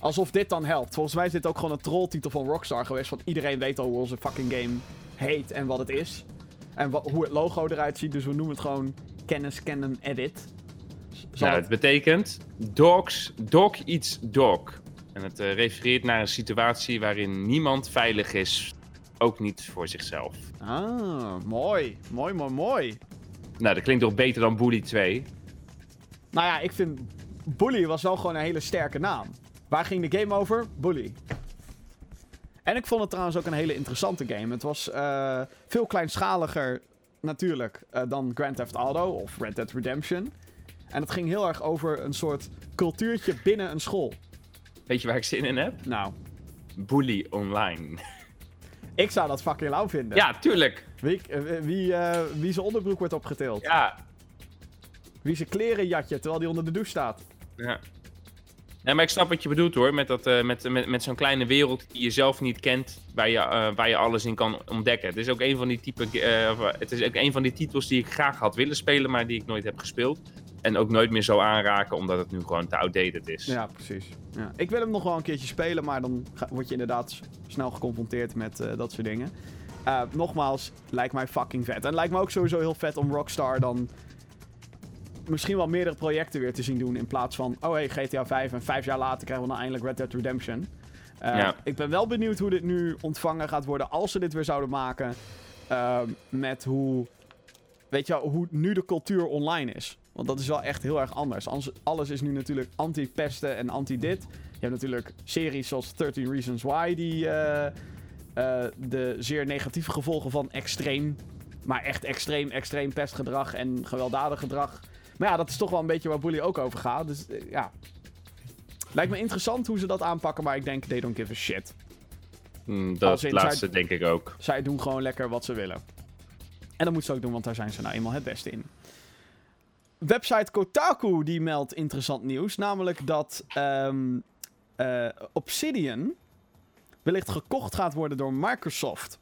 Alsof dit dan helpt. Volgens mij is dit ook gewoon een trolltitel van Rockstar geweest. Want iedereen weet al hoe onze fucking game heet en wat het is. En hoe het logo eruit ziet. Dus we noemen het gewoon Kennis Canon Edit. Zal Nou, het- betekent dogs, dog eats dog. En het eh, refereert naar een situatie waarin niemand veilig is, ook niet voor zichzelf. Ah, mooi. Mooi, mooi, mooi. Nou, dat klinkt toch beter dan Bully 2? Nou ja, ik vind Bully was wel gewoon een hele sterke naam. Waar ging de game over? Bully. En ik vond het trouwens ook een hele interessante game. Het was eh, veel kleinschaliger natuurlijk eh, dan Grand Theft Auto of Red Dead Redemption. En het ging heel erg over een soort cultuurtje binnen een school. Weet je waar ik zin in heb? Nou, Bully Online. ik zou dat fucking lauw vinden. Ja, tuurlijk. Wie, eh, wie, wie zijn onderbroek wordt opgetild. Ja. Wie zijn kleren jatje terwijl die onder de douche staat. ja. Ja, maar ik snap wat je bedoelt hoor, met, dat, eh, met, met, met zo'n kleine wereld die je zelf niet kent, waar je, eh, waar je alles in kan ontdekken. Het is ook een van die type, eh, het is ook een van die titels die ik graag had willen spelen, maar die ik nooit heb gespeeld. En ook nooit meer zou aanraken, omdat het nu gewoon te outdated is. Ja, precies. Ja. Ik wil hem nog wel een keertje spelen, maar dan word je inderdaad snel geconfronteerd met dat soort dingen. Nogmaals, lijkt mij fucking vet. En lijkt me ook sowieso heel vet om Rockstar dan misschien wel meerdere projecten weer te zien doen. In plaats van, oh hey, GTA 5 en vijf jaar later krijgen we dan eindelijk Red Dead Redemption. Uh, Ja. Ik ben wel benieuwd hoe dit nu ontvangen gaat worden als ze dit weer zouden maken. Uh, met hoe, weet je wel, hoe nu de cultuur online is. Want dat is wel echt heel erg anders. Alles- is nu natuurlijk anti-pesten en anti-dit. Je hebt natuurlijk series zoals 13 Reasons Why die eh, eh, de zeer negatieve gevolgen van extreem, maar echt extreem, extreem pestgedrag en gewelddadig gedrag. Maar ja, dat is toch wel een beetje waar Bully ook over gaat. Dus eh, ja. Lijkt me interessant hoe ze dat aanpakken, maar ik denk they don't give a shit. Mm, dat in laatste zij- denk ik ook. Zij doen gewoon lekker wat ze willen. En dat moeten ze ook doen, want daar zijn ze nou eenmaal het beste in. Website Kotaku die meldt interessant nieuws. Namelijk dat ehm, eh, Obsidian wellicht gekocht gaat worden door Microsoft.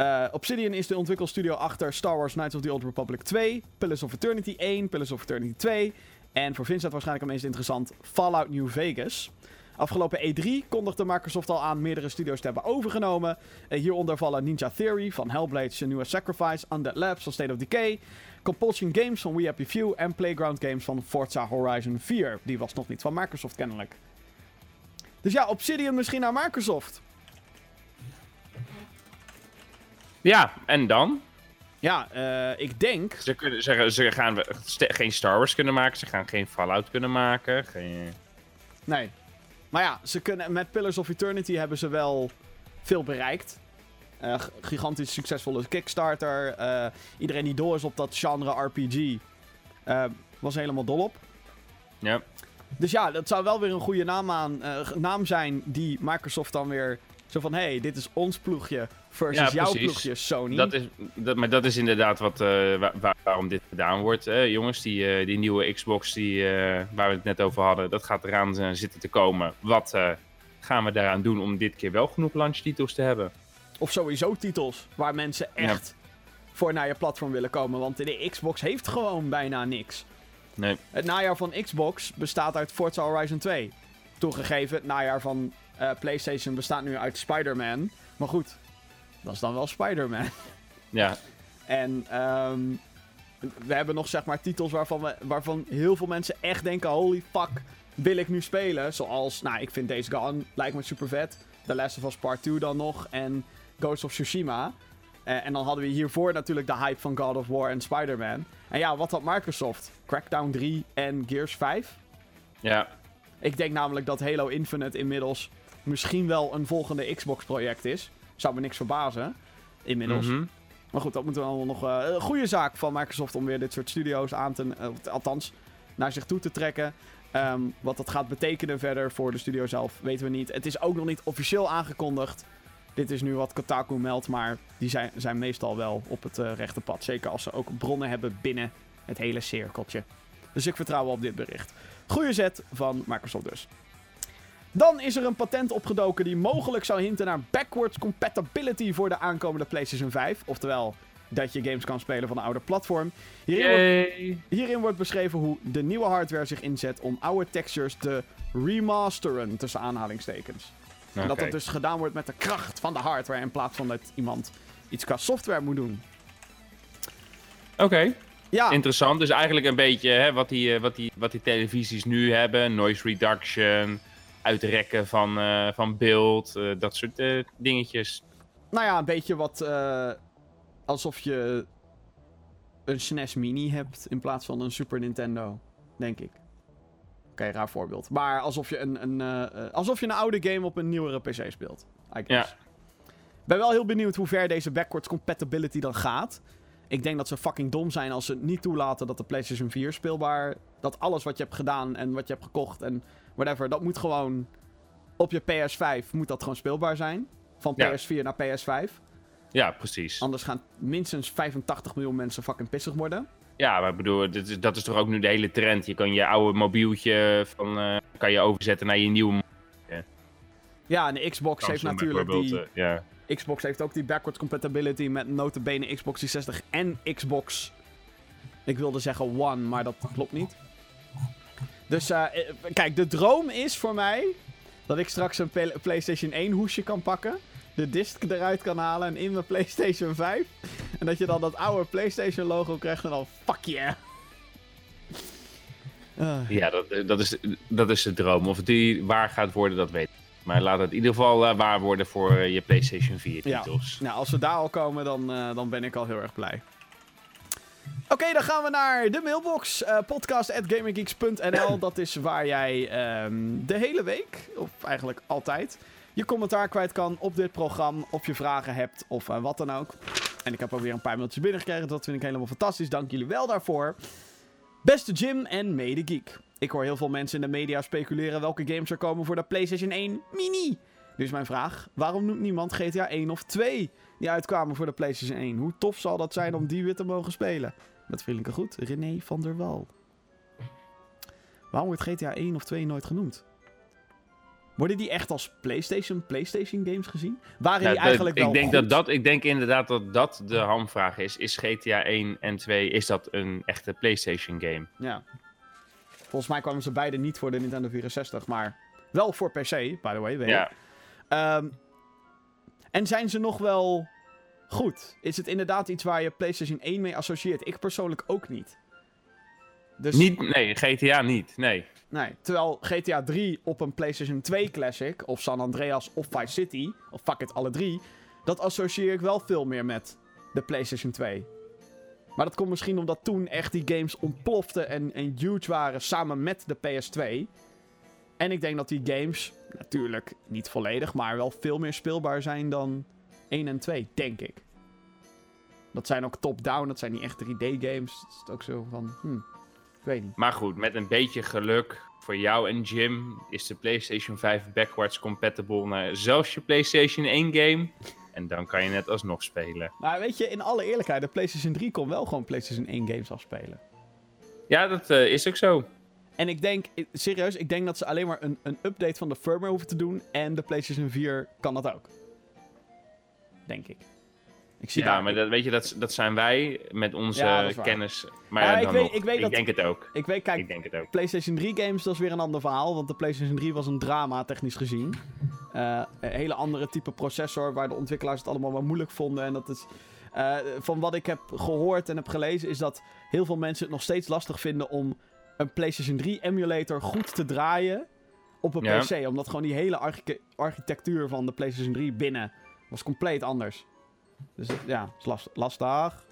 Eh, Obsidian is de ontwikkelstudio achter Star Wars Knights of the Old Republic 2, Pillars of Eternity 1, Pillars of Eternity 2 en voor Vincent waarschijnlijk het meest interessant Fallout New Vegas. Afgelopen E3 kondigde Microsoft al aan meerdere studio's te hebben overgenomen. Eh, hieronder vallen Ninja Theory van Hellblade, Senua Sacrifice, Undead Labs van State of Decay, Compulsion Games van We Happy Few en Playground Games van Forza Horizon 4. Die was nog niet van Microsoft kennelijk. Dus ja, Obsidian misschien naar Microsoft. Ja, en dan? Ja, eh, ik denk... Ze, kunnen, ze, ze gaan geen Star Wars kunnen maken, ze gaan geen Fallout kunnen maken. Geen... Nee. Maar ja, ze kunnen, met Pillars of Eternity hebben ze wel veel bereikt. Eh, gigantisch succesvolle Kickstarter. Eh, iedereen die door is op dat genre RPG was helemaal dol op. Ja. Dus ja, dat zou wel weer een goede naam, aan, naam zijn die Microsoft dan weer... Zo van, hey, dit is ons ploegje versus Ja, jouw ploegje, Sony. Dat is, dat, maar dat is inderdaad wat, eh, wa- wa- waarom dit gedaan wordt. jongens, die, eh, die nieuwe Xbox die, eh, waar we het net over hadden, dat gaat eraan zitten te komen. Wat gaan we daaraan doen om dit keer wel genoeg launchtitels te hebben? Of sowieso titels waar mensen echt voor naar je platform willen komen. Want de Xbox heeft gewoon bijna niks. Nee. Het najaar van Xbox bestaat uit Forza Horizon 2. Toegegeven, het najaar van eh, PlayStation bestaat nu uit Spider-Man. Maar goed, dat is dan wel Spider-Man. Ja, En ehm, we hebben nog zeg maar titels waarvan, we, waarvan heel veel mensen echt denken: holy fuck, wil ik nu spelen? Zoals, nou, ik vind Days Gone, lijkt me super vet. The Last of Us Part 2 dan nog. En Ghost of Tsushima. Eh, en dan hadden we hiervoor natuurlijk de hype van God of War en Spider-Man. En ja, wat had Microsoft? Crackdown 3 en Gears 5? ja, Ik denk namelijk dat Halo Infinite inmiddels misschien wel een volgende Xbox-project is. Zou me niks verbazen. Inmiddels. Mhm. Maar goed, dat moet wel nog eh, een goede zaak van Microsoft om weer dit soort studio's aan te, eh, althans, naar zich toe te trekken. Ehm, wat dat gaat betekenen verder voor de studio zelf, weten we niet. Het is ook nog niet officieel aangekondigd. Dit is nu wat Kotaku meldt, maar die zijn, zijn meestal wel op het eh, rechte pad. Zeker als ze ook bronnen hebben binnen het hele cirkeltje. Dus ik vertrouw op dit bericht. Goeie zet van Microsoft dus. Dan is er een patent opgedoken die mogelijk zou hinten naar backwards compatibility voor de aankomende PlayStation 5. Oftewel, dat je games kan spelen van een oude platform. Hierin wordt, Yay. hierin wordt beschreven hoe de nieuwe hardware zich inzet om oude textures te remasteren, tussen aanhalingstekens. En dat dat dus gedaan wordt met de kracht van de hardware in plaats van dat iemand iets qua software moet doen. Oké, Ja, interessant. Dus eigenlijk een beetje hè, wat, die, eh, wat, die, wat die televisies nu hebben. Noise reduction, uitrekken van, eh, van beeld, eh, dat soort eh, dingetjes. nou ja, een beetje wat alsof je een SNES Mini hebt in plaats van een Super Nintendo, denk ik. Oké, raar voorbeeld. Maar alsof je een, een, alsof je een oude game op een nieuwere PC speelt. I guess. ben wel heel benieuwd hoe ver deze backwards compatibility dan gaat. Ik denk dat ze fucking dom zijn als ze niet toelaten dat de PlayStation 4 speelbaar... Dat alles wat je hebt gedaan en wat je hebt gekocht en whatever... Dat moet gewoon... Op je PS5 moet dat gewoon speelbaar zijn. Van Ja. PS4 naar PS5. Ja, precies. Anders gaan minstens 85 miljoen mensen fucking pissig worden. Ja, maar ik bedoel, dit is, dat is toch ook nu de hele trend. Je kan je oude mobieltje van, eh, kan je overzetten naar je nieuwe Ja, en de Xbox heeft natuurlijk die... eh. Xbox heeft ook die backwards compatibility met notabene Xbox 360 en Xbox... Ik wilde zeggen One, maar dat klopt niet. Dus eh, eh, kijk, de droom is voor mij dat ik straks een Pla- PlayStation 1 hoesje kan pakken. De disc eruit kan halen en in mijn PlayStation 5. En dat je dan dat oude PlayStation logo krijgt en dan fuck yeah. Ah. Ja, dat, dat, is, dat is de droom. Of die waar gaat worden, dat weet ik. Maar laat het in ieder geval eh, waar worden voor eh, je PlayStation 4 Ja. titels. Nou, als we daar al komen, dan, eh, dan ben ik al heel erg blij. Oké, dan gaan we naar de mailbox. podcast.gaminggeeks.nl. Dat is waar jij ehm, de hele week, of eigenlijk altijd, je commentaar kwijt kan op dit programma. Of je vragen hebt, of eh, wat dan ook. En ik heb ook weer een paar mailtjes binnengekregen. Dat vind ik helemaal fantastisch. Dank jullie wel daarvoor. Beste Jim en mede geek. Ik hoor heel veel mensen in de media speculeren welke games er komen voor de PlayStation 1 Mini. Nu is mijn vraag, waarom noemt niemand GTA 1 of 2 die uitkwamen voor de PlayStation 1? Hoe tof zal dat zijn om die weer te mogen spelen? Met vriendelijke groet, René van der Wal. Waarom wordt GTA 1 of 2 nooit genoemd? Worden die echt als PlayStation, PlayStation games gezien? Waren Nou, die eigenlijk dat- wel ik denk goed? dat dat, ik denk inderdaad dat dat de hamvraag is. Is GTA 1 en 2, is dat een echte PlayStation game? Ja. Volgens mij kwamen ze beide niet voor de Nintendo 64, maar wel voor PC, by the way. Weet. Ja. Ehm, en zijn ze nog wel goed? Is het inderdaad iets waar je PlayStation 1 mee associeert? Ik persoonlijk ook niet. Dus, Niet, nee, GTA niet. Nee. Nee, terwijl GTA 3 op een PlayStation 2 Classic, of San Andreas of Vice City, of fuck it, alle drie, dat associeer ik wel veel meer met de PlayStation 2. Maar dat komt misschien omdat toen echt die games ontploften en, en huge waren samen met de PS2. En ik denk dat die games, natuurlijk niet volledig, maar wel veel meer speelbaar zijn dan 1 en 2, denk ik. Dat zijn ook top-down, dat zijn niet echt 3D-games. Het is ook zo van, hm, ik weet niet. Maar goed, met een beetje geluk voor jou en Jim is de PlayStation 5 backwards compatible naar zelfs je PlayStation 1 game. En dan kan je net alsnog spelen. Maar weet je, in alle eerlijkheid, de PlayStation 3 kon wel gewoon PlayStation 1 games afspelen. Ja, dat eh, is ook zo. En ik denk, serieus, ik denk dat ze alleen maar een, een update van de firmware hoeven te doen. En de PlayStation 4 kan dat ook. Denk ik. Ik zie Ja, daar, maar dat, weet je, dat, dat zijn wij met onze Ja, kennis. Maar Ja, ja, ik weet- nog. ik weet dat- denk het ook. ik weet, kijk, Ik denk het ook. PlayStation 3 games, dat is weer een ander verhaal. Want de PlayStation 3 was een drama, technisch gezien. Eh, een hele andere type processor, waar de ontwikkelaars het allemaal wel moeilijk vonden. En dat is... eh, van wat ik heb gehoord en heb gelezen, is dat heel veel mensen het nog steeds lastig vinden om een PlayStation 3 emulator goed te draaien op een Ja. PC. Omdat gewoon die hele archi- architectuur van de PlayStation 3 binnen was compleet anders. Dus ja, is last- lastig.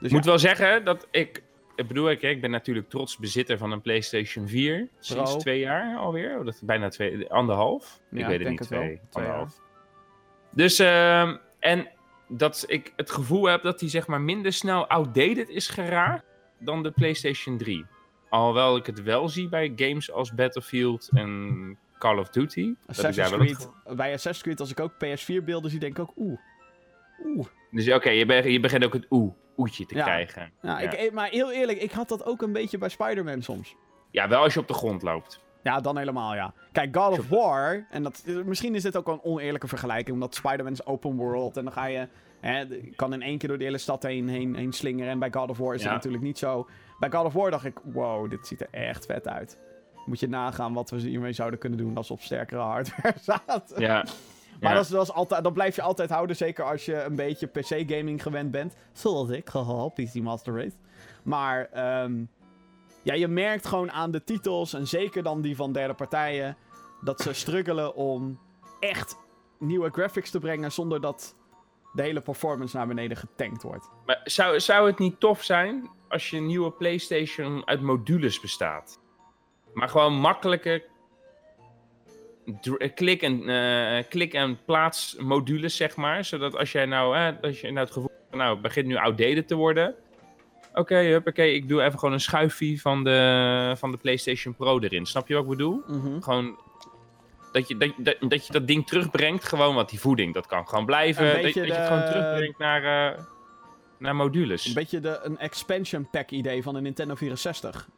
Dus Ik moet wel zeggen dat ik. Ik bedoel, ik, ik ben natuurlijk trots bezitter van een PlayStation 4. Sinds Pro. twee jaar alweer. Oh, dat is bijna twee, anderhalf. Ja, ik weet het niet, het Twee anderhalf. Dus, ehm, en dat ik het gevoel heb dat die zeg maar minder snel outdated is geraakt dan de PlayStation 3. Alhoewel ik het wel zie bij games als Battlefield en Call of Duty. Assassin's het bij Assassin's Creed, als ik ook PS4 beelden zie, denk ik ook oeh. Oeh. Dus oké, je, be- je begint ook het oeh, oetje te Ja. krijgen. Ja, Ja. Ik, eh, maar heel eerlijk, ik had dat ook een beetje bij Spider-Man soms. Ja, wel als je op de grond loopt. Ja, dan helemaal, ja. Kijk, God of War, en dat, misschien is dit ook wel een oneerlijke vergelijking, omdat Spider-Man is open world en dan ga je, hè, kan in één keer door de hele stad heen, heen, heen slingeren. En bij God of War is dat natuurlijk niet zo. Bij God of War dacht ik, wow, dit ziet er echt vet uit. Moet je nagaan wat we hiermee zouden kunnen doen als we op sterkere hardware zaten. Ja. Maar Ja. dat, is, dat, is altijd, dat blijf je altijd houden, zeker als je een beetje PC-gaming gewend bent. Zoals ik, haha, PC Master Race. Maar ehm, ja, je merkt gewoon aan de titels, en zeker dan die van derde partijen, dat ze struggelen om echt nieuwe graphics te brengen zonder dat de hele performance naar beneden getankt wordt. Maar zou, zou het niet tof zijn als je een nieuwe PlayStation uit modules bestaat? Maar gewoon makkelijke eh, klik- en, eh, klik- en plaats modules, zeg maar. Zodat als jij nou, hè, als je nou het gevoel hebt, nou, het begint nu outdated te worden. Oké, huppakee, ik doe even gewoon een schuifje van de, van de PlayStation Pro erin. Snap je wat ik bedoel? Gewoon dat je dat, dat, dat je dat ding terugbrengt, gewoon wat die voeding, dat kan gewoon blijven. Dat, je het gewoon terugbrengt naar, eh, naar modules. Een beetje de, een expansion pack idee van de Nintendo 64.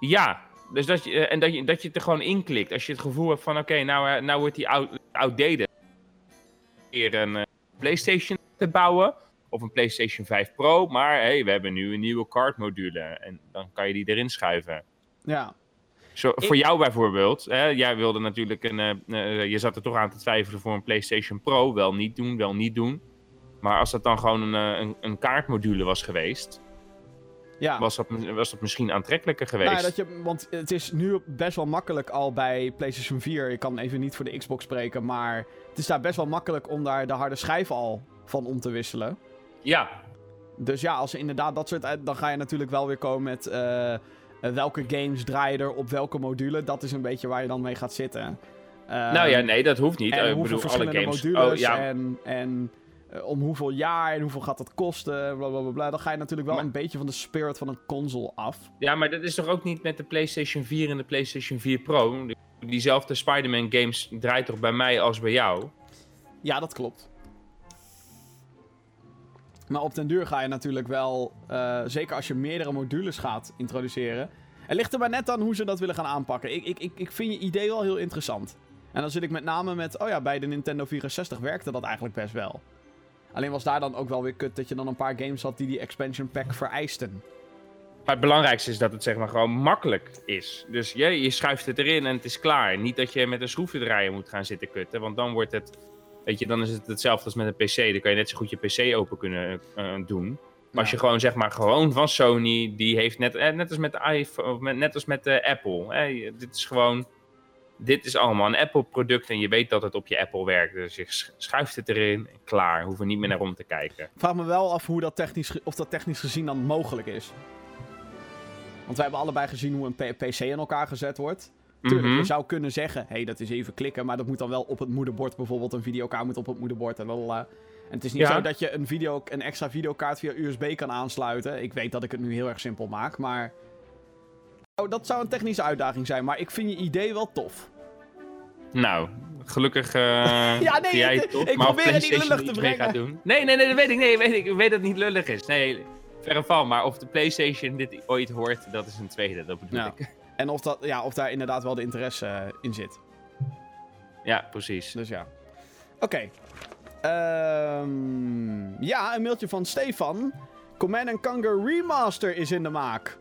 Ja, dus dat je, eh, en dat je, dat je het er gewoon inklikt. Als je het gevoel hebt van, oké, nou, eh, nou wordt die out, outdated. Weer een eh, PlayStation te bouwen. Of een PlayStation 5 Pro. Maar hey, we hebben nu een nieuwe card module. En dan kan je die erin schuiven. Ja, Zo, Ik- Voor jou bijvoorbeeld. Hè, jij wilde natuurlijk een... je zat er toch aan te twijfelen voor een PlayStation Pro. Wel niet doen, wel niet doen. Maar als dat dan gewoon een, eh, een, een kaartmodule was geweest... Ja. was, dat, was dat misschien aantrekkelijker geweest. Nou, dat je, want het is nu best wel makkelijk al bij PlayStation 4. Ik kan even niet voor de Xbox spreken, maar het is daar best wel makkelijk om daar de harde schijf al van om te wisselen. Ja, Dus ja, als inderdaad dat soort... uit- Dan ga je natuurlijk wel weer komen met... eh, eh, welke games draaien er op welke module. Dat is een beetje waar je dan mee gaat zitten. Ehm, nou ja, nee, dat hoeft niet. En Eh, ik hoeveel bedoel, alle games. modules oh, ja, en, en eh, om hoeveel jaar en hoeveel gaat dat kosten, bla bla bla, bla. Dan ga je natuurlijk wel Maar- een beetje van de spirit van een console af. ja, maar dat is toch ook niet met de PlayStation 4 en de PlayStation 4 Pro? Diezelfde Spider-Man games draait toch bij mij als bij jou? Ja, dat klopt. Maar op den duur ga je natuurlijk wel, eh, zeker als je meerdere modules gaat introduceren. Het ligt er maar net aan hoe ze dat willen gaan aanpakken. Ik, ik, ik, ik vind je idee wel heel interessant. En dan zit ik met name met, oh ja, bij de Nintendo 64 werkte dat eigenlijk best wel. Alleen was daar dan ook wel weer kut dat je dan een paar games had die die expansion pack vereisten. Maar het belangrijkste is dat het zeg maar gewoon makkelijk is. Dus je, je schuift het erin en het is klaar. Niet dat je met een schroevendraaier moet gaan zitten kutten. Want dan wordt het. Weet je, dan is het hetzelfde als met een PC. Dan kan je net zo goed je PC open kunnen eh, doen. Maar als je gewoon zeg maar gewoon van Sony, die heeft net, eh, net als met de iPhone, net als met de Apple. Dit is gewoon. Dit is allemaal een Apple-product en je weet dat het op je Apple werkt. Dus je sch- schuift het erin en klaar. Hoeven niet meer naar om te kijken. Ik vraag me wel af hoe dat technisch, of dat technisch gezien dan mogelijk is. Want wij hebben allebei gezien hoe een PC in elkaar gezet wordt. Tuurlijk, Mhm. je zou kunnen zeggen, hé, hey, dat is even klikken, maar dat moet dan wel op het moederbord bijvoorbeeld. Een videokaart moet op het moederbord en lalala. En het is niet Ja. zo dat je een, video, een extra videokaart via USB kan aansluiten. Ik weet dat ik het nu heel erg simpel maak, maar... Oh, dat zou een technische uitdaging zijn, maar ik vind je idee wel tof. Nou, gelukkig. eh Ja, nee, jij het- top, ik maar probeer het niet lullig te brengen. gaat doen. Nee, nee, nee, dat weet ik. Nee, weet ik, ik weet dat het niet lullig is. Nee, verre van. Maar of de PlayStation dit ooit hoort, dat is een tweede. Dat bedoel ik. En of, dat, ja, of daar inderdaad wel de interesse eh, in zit. Ja, precies. Dus ja. Oké. Ehm, ja, een mailtje van Stefan. Command Conquer Remaster is in de maak.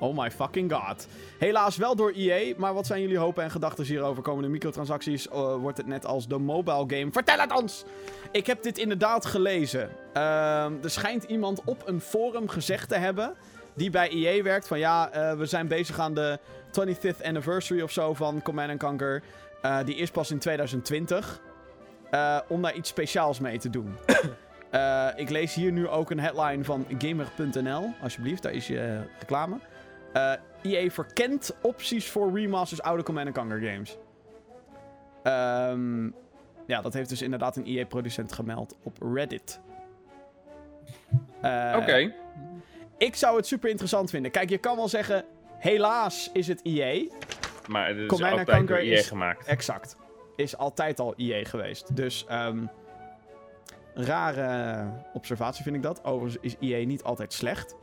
Oh my fucking god. Helaas wel door EA, maar wat zijn jullie hopen en gedachten hierover? Komende microtransacties eh, wordt het net als de mobile game? Vertel het ons! Ik heb dit inderdaad gelezen. Ehm, er schijnt iemand op een forum gezegd te hebben, die bij EA werkt, van ja, eh, we zijn bezig aan de 25th anniversary of zo van Command Conquer. Eh, die is pas in 2020. eh, om daar iets speciaals mee te doen. Ik lees hier nu ook een headline van Gamer.nl. Alsjeblieft, daar is je reclame. Eh EA verkent opties voor remasters oude Command Conquer games. Ehm, ja, dat heeft dus inderdaad een EA-producent gemeld op Reddit. Eh, Oké. Ik zou het super interessant vinden. Kijk, je kan wel zeggen, helaas is het EA. Maar het is Command altijd Conquer door EA is- gemaakt. Exact. Is altijd al EA geweest. Dus, ehm rare observatie vind ik dat. Overigens is EA niet altijd slecht.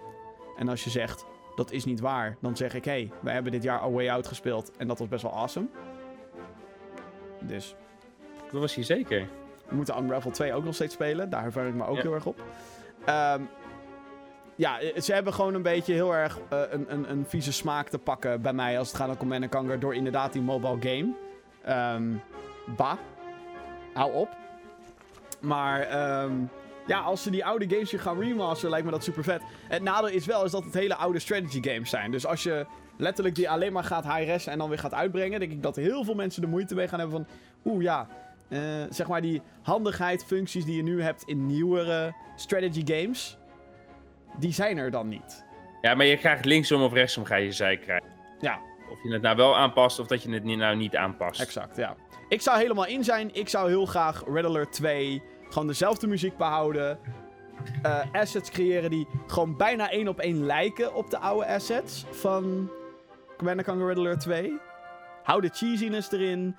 En als je zegt, dat is niet waar, dan zeg ik, hé, hey, wij hebben dit jaar A Way Out gespeeld en dat was best wel awesome. Dus, Dat was hij zeker. we moeten Unravel 2 ook nog steeds spelen. Daar verheug ik me ook Ja. heel erg op. Ehm, ja, eh, ze hebben gewoon een beetje heel erg eh, een, een, een vieze smaak te pakken bij mij als het gaat om Command Conquer door inderdaad die mobile game. Ehm bah. Hou op. Maar ehm, ja, als ze die oude games weer gaan remasteren, lijkt me dat super vet. Het nadeel is wel is dat het hele oude strategy games zijn. Dus als je letterlijk die alleen maar gaat high-res en dan weer gaat uitbrengen, denk ik dat heel veel mensen de moeite mee gaan hebben van... Oeh ja, eh, zeg maar die handigheid, functies die je nu hebt in nieuwere strategy games, die zijn er dan niet. Ja, maar je krijgt linksom of rechtsom ga je zij krijgen. Ja, Of je het nou wel aanpast of dat je het nou niet aanpast. exact, ja. Ik zou helemaal in zijn. Ik zou heel graag Red Alert 2 gewoon dezelfde muziek behouden. Eh, assets creëren die gewoon bijna één op één lijken op de oude assets van Commander Conquer Red Alert 2. Hou de cheesiness erin.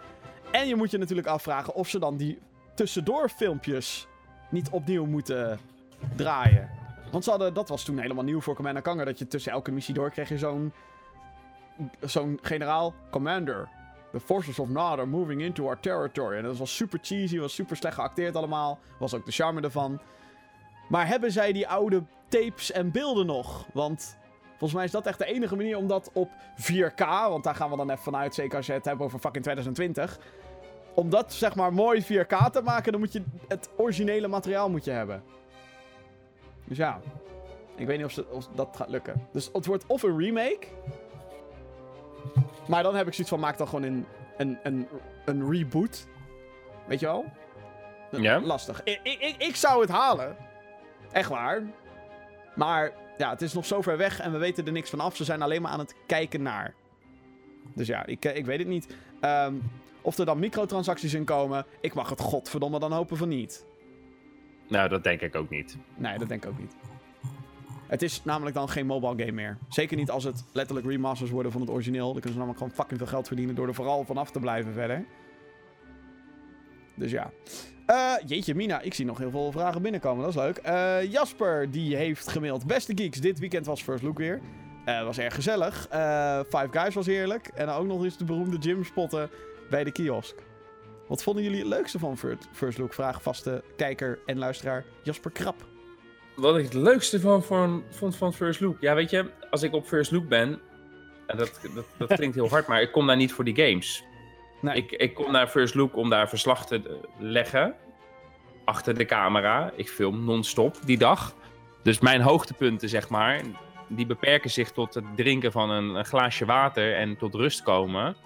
En je moet je natuurlijk afvragen of ze dan die tussendoor filmpjes niet opnieuw moeten draaien. Want ze hadden, dat was toen helemaal nieuw voor Commander Conquer. Dat je tussen elke missie door kreeg je zo'n zo'n generaal. Commander, the forces of Nod are moving into our territory. En dat was super cheesy, was super slecht geacteerd allemaal. Was ook de charme ervan. Maar hebben zij die oude tapes en beelden nog? Want volgens mij is dat echt de enige manier om dat op 4K, want daar gaan we dan even vanuit, zeker als je het hebt over fucking 2020. Om dat zeg maar mooi 4K te maken, dan moet je het originele materiaal moet je hebben. Dus ja. Ik weet niet of, ze, of dat gaat lukken. Dus het wordt of een remake. Maar dan heb ik zoiets van, maak dan gewoon een, een, een, een reboot. Weet je wel? Ja. Lastig. Ik, ik, ik, zou het halen. Echt waar. Maar ja, het is nog zo ver weg en we weten er niks van af. Ze zijn alleen maar aan het kijken naar. Dus ja, ik, eh, ik weet het niet. Ehm, of er dan microtransacties in komen, ik mag het godverdomme dan hopen van niet. Nou, dat denk ik ook niet. Nee, dat denk ik ook niet. Het is namelijk dan geen mobile game meer. Zeker niet als het letterlijk remasters worden van het origineel. Dan kunnen ze namelijk gewoon fucking veel geld verdienen door er vooral vanaf te blijven verder. Dus ja. Eh, jeetje, Mina, ik zie nog heel veel vragen binnenkomen. Dat is leuk. Eh, Jasper, die heeft gemaild. Beste geeks, dit weekend was First Look weer. Eh was erg gezellig. Five Guys was heerlijk. En ook nog eens de beroemde gym spotten bij de kiosk. Wat vonden jullie het leukste van First Look? Vraag vaste kijker en luisteraar Jasper Krap. Wat ik het leukste van, van, vond van First Look. Ja, weet je, als ik op First Look ben. En dat, dat, dat klinkt heel hard, maar ik kom daar niet voor die games. Nee. Ik, ik kom naar First Look om daar verslag te leggen. Achter de camera. Ik film non-stop die dag. Dus mijn hoogtepunten, zeg maar. Die beperken zich tot het drinken van een, een glaasje water en tot rust komen.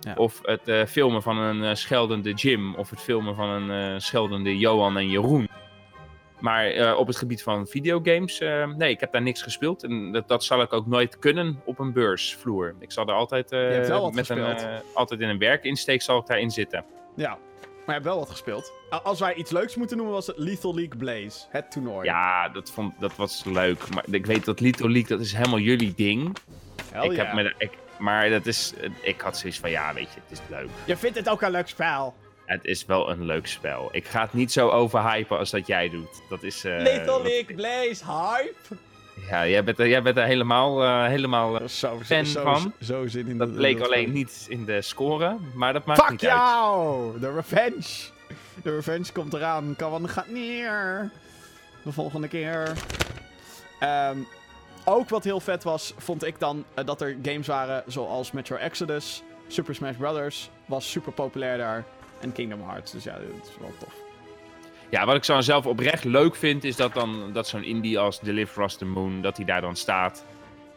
Ja. Of het eh, filmen van een eh, scheldende Jim. Of het filmen van een eh, scheldende Johan en Jeroen. Maar eh, op het gebied van videogames, eh, nee, ik heb daar niks gespeeld. En dat, dat zal ik ook nooit kunnen op een beursvloer. Ik zal er altijd, eh, wel met een, gespeeld. eh, altijd in een werkinsteek zal ik daarin zitten. Ja, maar je hebt wel wat gespeeld. Als wij iets leuks moeten noemen, was het Lethal League Blaze. Het toernooi. Ja, dat, vond, dat was leuk. Maar ik weet dat Little League, dat is helemaal jullie ding. Hell ik heb me, daar- ik, maar dat is, ik had zoiets van, ja, weet je, het is leuk. Je vindt het ook een leuk spel. Het is wel een leuk spel. Ik ga het niet zo overhypen als dat jij doet. Dat is... eh, dat- League Blaze hype. Ja, jij bent er, jij bent er helemaal, eh, helemaal... eh, Zo, Fan zo, van. Zo zin in dat de- bleek alleen niet in de score, maar dat maakt Fuck niet uit. jou! De revenge. De revenge komt eraan. Kawan gaat neer. De volgende keer. Ehm, ook wat heel vet was, vond ik dan eh, dat er games waren zoals Metro Exodus, Super Smash Brothers was super populair daar. En Kingdom Hearts. Dus ja, dat is wel tof. Ja, wat ik zo zelf oprecht leuk vind, is dat, dan, dat zo'n indie als Deliver Us the Moon, dat die daar dan staat.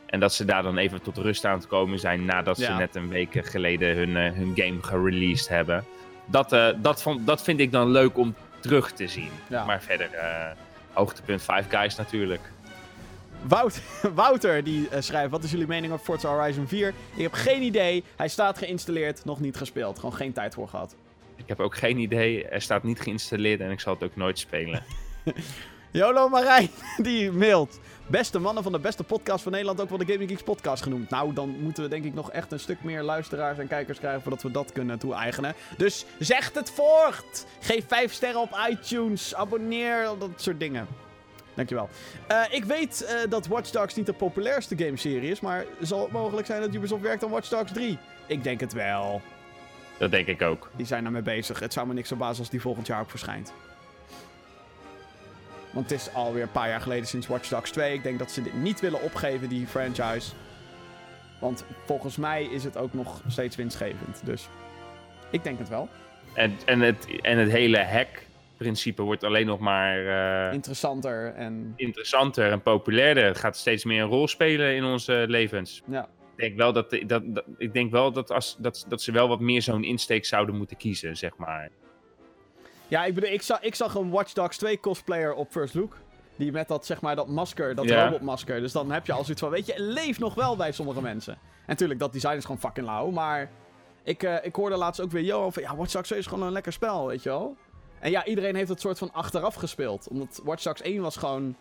En dat ze daar dan even tot rust aan te komen zijn nadat ze net een week geleden hun, eh, hun game gereleased hebben. Dat, eh, dat, vond, dat vind ik dan leuk om terug te zien. Ja. Maar verder, eh, hoogtepunt Five Guys natuurlijk. Wout, Wouter die schrijft: Wat is jullie mening over Forza Horizon 4? Ik heb geen idee. Hij staat geïnstalleerd, nog niet gespeeld. Gewoon geen tijd voor gehad. Ik heb ook geen idee, er staat niet geïnstalleerd en ik zal het ook nooit spelen. Jolo Marijn die mailt. Beste mannen van de beste podcast van Nederland, ook wel de Gaming Geeks podcast genoemd. Nou, dan moeten we denk ik nog echt een stuk meer luisteraars en kijkers krijgen voordat we dat kunnen toe-eigenen. Dus zeg het voort! Geef 5 sterren op iTunes, abonneer, dat soort dingen. Dankjewel. Eh ik weet eh, dat Watch Dogs niet de populairste gameserie is, maar zal het mogelijk zijn dat Ubisoft werkt aan Watch Dogs 3? Ik denk het wel. Dat denk ik ook. Die zijn ermee bezig. Het zou me niks verbazen als die volgend jaar ook verschijnt. Want het is alweer een paar jaar geleden sinds Watch Dogs 2. Ik denk dat ze dit niet willen opgeven, die franchise. Want volgens mij is het ook nog steeds winstgevend. Dus ik denk het wel. En, en, het, en het hele hack-principe wordt alleen nog maar eh, Interessanter en interessanter en populairder. Het gaat steeds meer een rol spelen in onze levens. ja. Ik denk wel dat, dat, dat, ik denk wel dat, als, dat, dat ze wel wat meer zo'n insteek zouden moeten kiezen, zeg maar. Ja, ik bedoel, ik zag, ik zag een Watch Dogs 2 cosplayer op First Look. Die met dat, zeg maar, dat masker, dat robotmasker. Dus dan heb je als iets van, weet je, leeft nog wel bij sommige mensen. En natuurlijk, dat design is gewoon fucking lauw. Maar ik, eh, ik hoorde laatst ook weer Johan van, ja, Watch Dogs 2 is gewoon een lekker spel, weet je wel. En ja, iedereen heeft het soort van achteraf gespeeld. Omdat Watch Dogs 1 was gewoon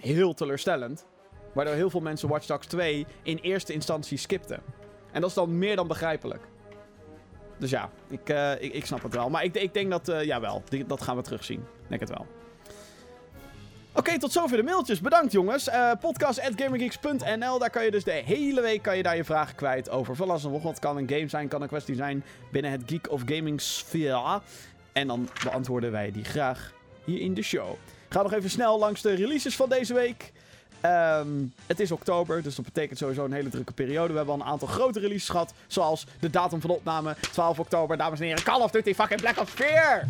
heel teleurstellend. Waardoor heel veel mensen Watch Dogs 2 in eerste instantie skipten. En dat is dan meer dan begrijpelijk. Dus ja, ik, eh, ik, ik snap het wel. Maar ik, ik denk dat, eh jawel, die- dat gaan we terugzien. Denk het wel. Oké, tot zover de mailtjes. Bedankt jongens. Eh podcast.gamergeeks.nl Daar kan je dus de hele week kan je daar je vragen kwijt over van alles wat. Kan een game zijn, kan een kwestie zijn binnen het Geek of Gaming sfeer. En dan beantwoorden wij die graag hier in de show. Ga nog even snel langs de releases van deze week. Ehm, het is oktober, dus dat betekent sowieso een hele drukke periode. We hebben al een aantal grote releases gehad, zoals de datum van opname 12 oktober. Dames en heren, Call of Duty fucking Black Ops 4!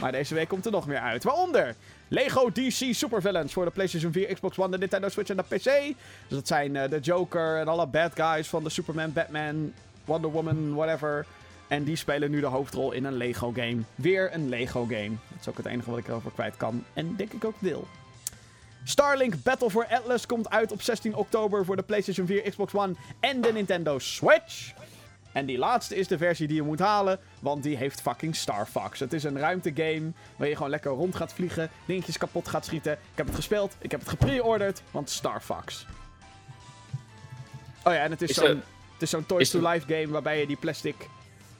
Maar deze week komt er nog meer uit. Waaronder Lego DC Supervillains voor de PlayStation 4, Xbox One, de Nintendo Switch en de PC. Dus dat zijn eh, de Joker en alle bad guys van de Superman, Batman, Wonder Woman, whatever. En die spelen nu de hoofdrol in een Lego game. Weer een Lego game. Dat is ook het enige wat ik erover kwijt kan. En denk ik ook wil. Starlink Battle for Atlas komt uit op 16 oktober voor de PlayStation 4, Xbox One en de Nintendo Switch. En die laatste is de versie die je moet halen, want die heeft fucking Star Fox. Het is een ruimtegame waar je gewoon lekker rond gaat vliegen, dingetjes kapot gaat schieten. Ik heb het gespeeld, ik heb het gepre-orderd, want Star Fox. Oh ja, en het is, Is zo'n Toys to Life game waarbij je die plastic...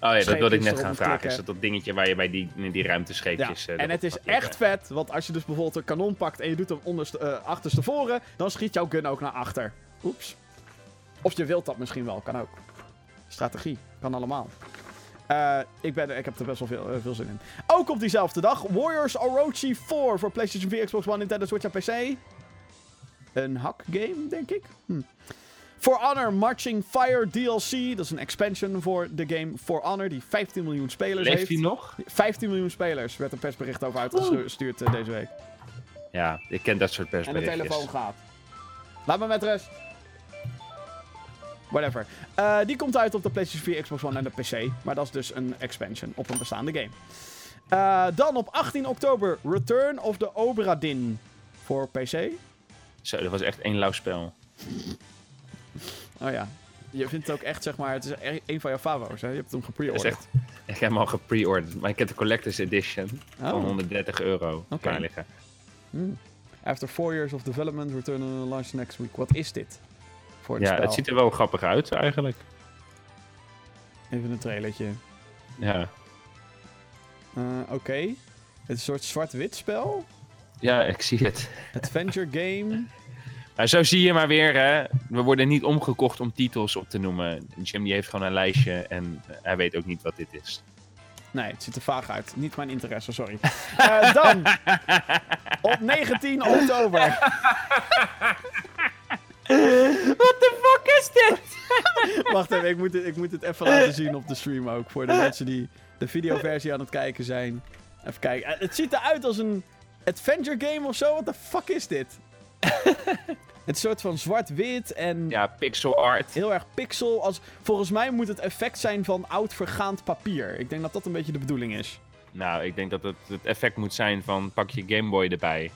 Oh ja, dat wilde ik net gaan vragen. klikken. Is dat dat dingetje waar je bij die, in die Ja, ruimtescheepjes... eh, en het is echt vet, want als je dus bijvoorbeeld een kanon pakt en je doet hem onderste, eh, achterstevoren, dan schiet jouw gun ook naar achter. Oeps. Of je wilt dat misschien wel, kan ook. Strategie, kan allemaal. Eh, ik, ben, ik heb er best wel veel, veel zin in. Ook op diezelfde dag, Warriors Orochi 4 voor PlayStation 4, Xbox One, Nintendo Switch en PC. Een hack game, denk ik. Hm. For Honor Marching Fire DLC, dat is een expansion voor de game For Honor, die 15 miljoen spelers Leeft heeft. hij nog? 15 miljoen spelers werd een persbericht over uitgestuurd eh, deze week. Ja, ik ken dat soort En de telefoon gaat. Laat me met rust. Whatever. Eh, die komt uit op de PlayStation 4, Xbox One en de PC. Maar dat is dus een expansion op een bestaande game. Eh, dan op 18 oktober Return of the Obra Dinn voor PC. Zo, dat was echt één lauw spel. Oh ja. Je vindt het ook echt, zeg maar, het is e- een van jouw favo's, hè? Je hebt hem gepre-orderd. echt... Ik heb hem al gepre-orderd, maar ik heb de Collector's Edition van Oh. 130 euro klaar liggen. Hmm. After four years of development, Return on launch next week. Wat is dit? Voor het Ja, spel. het ziet er wel grappig uit eigenlijk. Even een trailertje. Ja, Eh, Oké. Het is een soort zwart-wit spel. ja ik zie het. Adventure game. Zo zie je maar weer, hè. We worden niet omgekocht om titels op te noemen. Jim die heeft gewoon een lijstje en hij weet ook niet wat dit is. Nee, het ziet er vaag uit. Niet mijn interesse, sorry. Eh, dan, op 19 oktober. What the fuck is dit? Wacht even, ik moet, het, ik moet het even laten zien op de stream ook. Voor de mensen die de videoversie aan het kijken zijn. Even kijken. Eh, het ziet eruit als een adventure game of zo. What the fuck is dit? het soort van zwart-wit en Ja, pixel art. heel erg pixel. Als, volgens mij moet het effect zijn van oud vergaand papier. Ik denk dat dat een beetje de bedoeling is. Nou, ik denk dat het het effect moet zijn van pak je Game Boy erbij.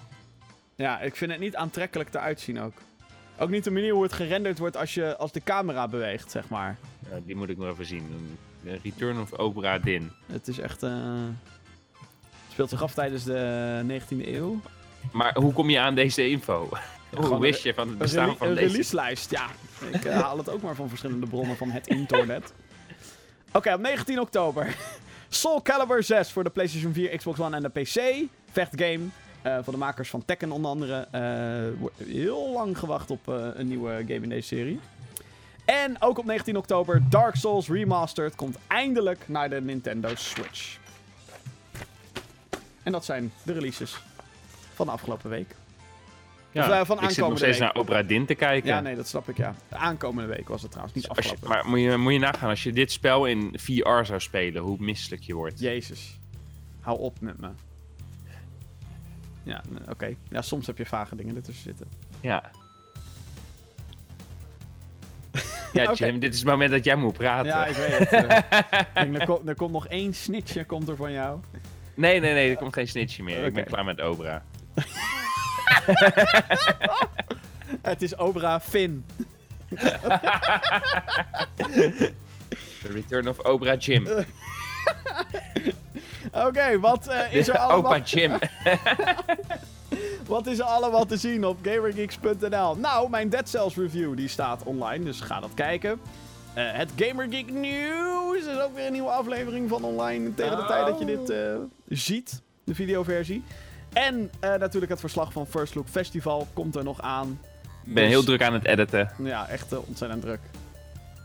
Ja, ik vind het niet aantrekkelijk eruit zien ook. Ook niet de manier hoe het gerenderd wordt als, je, als de camera beweegt, zeg maar. Ja, die moet ik nog even zien. Return of Obra Dinn. Het is echt... eh Het speelt zich af tijdens de 19e eeuw. Maar hoe kom je aan deze info? hoe wist een- je van het Een, bestaan van een deze? releaselijst, ja. Ik eh, haal het ook maar van verschillende bronnen van het internet. Oké, op 19 oktober. Soul Calibur 6 voor de PlayStation 4, Xbox One en de PC. Vechtgame. eh van de makers van Tekken onder andere. Eh, wordt heel lang gewacht op een nieuwe game in deze serie. En ook op 19 oktober Dark Souls Remastered komt eindelijk naar de Nintendo Switch. En dat zijn de releases van de afgelopen week. Ja, Of, eh, van ik zit nog steeds week. naar Obra Dinn te kijken. Ja, nee, dat snap ik, ja. De aankomende week was het trouwens, niet je, afgelopen. maar moet je, moet je nagaan, als je dit spel in VR zou spelen, hoe misselijk je wordt. Jezus. Hou op met me. Ja, oké. Ja, soms heb je vage dingen ertussen zitten. Ja. Ja. Jim, dit is het moment dat jij moet praten. Ja, ik weet het. Ik denk, er, komt, er komt nog één snitje komt er van jou. Nee, nee, nee, er komt geen snitchje meer. Ik ben klaar met Obra. Het is Obra Finn. The Return of Obra Jim. Oké, wat, eh, is er allemaal, Opa Jim. wat is er allemaal te zien op GamerGeeks.nl? Nou, mijn Dead Cells review die staat online, dus ga dat kijken. Eh, het GamerGeek News is ook weer een nieuwe aflevering van online tegen de tijd dat je dit eh, ziet, de videoversie. En eh, natuurlijk het verslag van First Look Festival komt er nog aan. Ik ben heel druk aan het editen. Ja, echt eh, ontzettend druk.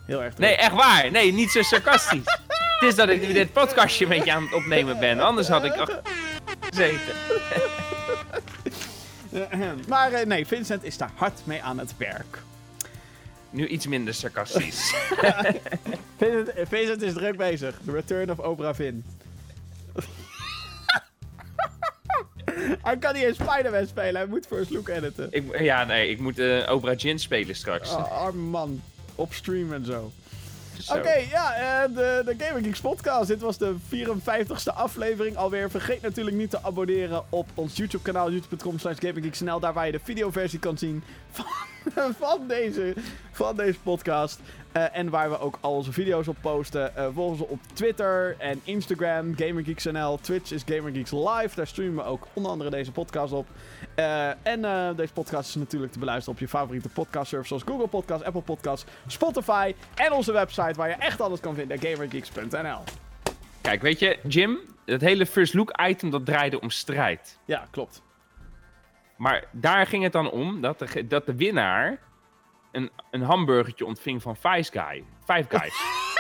Heel erg druk. Nee, echt waar. Nee, niet zo sarcastisch. het is dat ik nu dit podcastje met je aan het opnemen ben. Anders had ik gezeten. maar eh, nee, Vincent is daar hard mee aan het werk. Nu iets minder sarcastisch. Vincent, Vincent is druk bezig. The Return of Obra Vin. Hij kan niet eens Spider-Man spelen, hij moet First Look editen. Ik, ja, nee, ik moet eh Obra Dinn spelen straks. Oh, arme man. Op stream en zo. Oké, ja, eh, de, de Gaming Geeks podcast. Dit was de 54ste aflevering alweer. Vergeet natuurlijk niet te abonneren op ons YouTube kanaal. youtube.com slash. Daar waar je de videoversie kan zien van, van, deze, van deze podcast. Eh, en waar we ook al onze video's op posten. Eh volg ons op Twitter en Instagram. GamingGeeksNL. Twitch is GamingGeeks Live. Daar streamen we ook onder andere deze podcast op. Eh, en deze podcast is natuurlijk te beluisteren op je favoriete podcastservice zoals Google Podcasts, Apple Podcasts, Spotify en onze website waar je echt alles kan vinden, gamergeeks.nl. Kijk, weet je, Jim, het hele First Look item dat draaide om strijd. Ja, klopt. Maar daar ging het dan om dat de, dat de winnaar een, een hamburgertje ontving van Five Guy. Five Guys.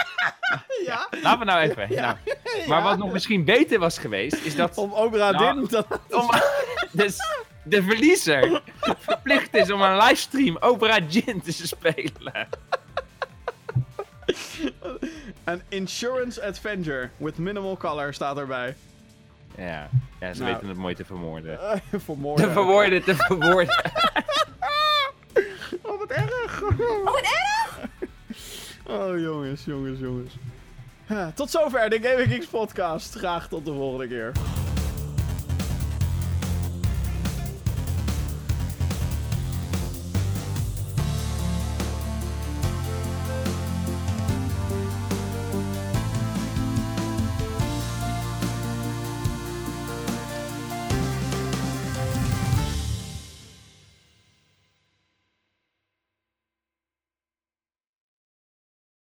Ja, Laten we nou even. Ja. nou. Maar wat nog misschien beter was geweest, is dat om Obra Nou, om, dus de verliezer verplicht is om een livestream Opera Gin te spelen. Een insurance adventure with minimal color staat erbij. Ja, ja ze Nou. weten het mooi te vermoorden. Vermoorden. Te verwoorden, te verwoorden. Oh, wat erg. Oh, wat erg. Oh, jongens, jongens, jongens. Tot zover de Gaming Geeks podcast. Graag tot de volgende keer.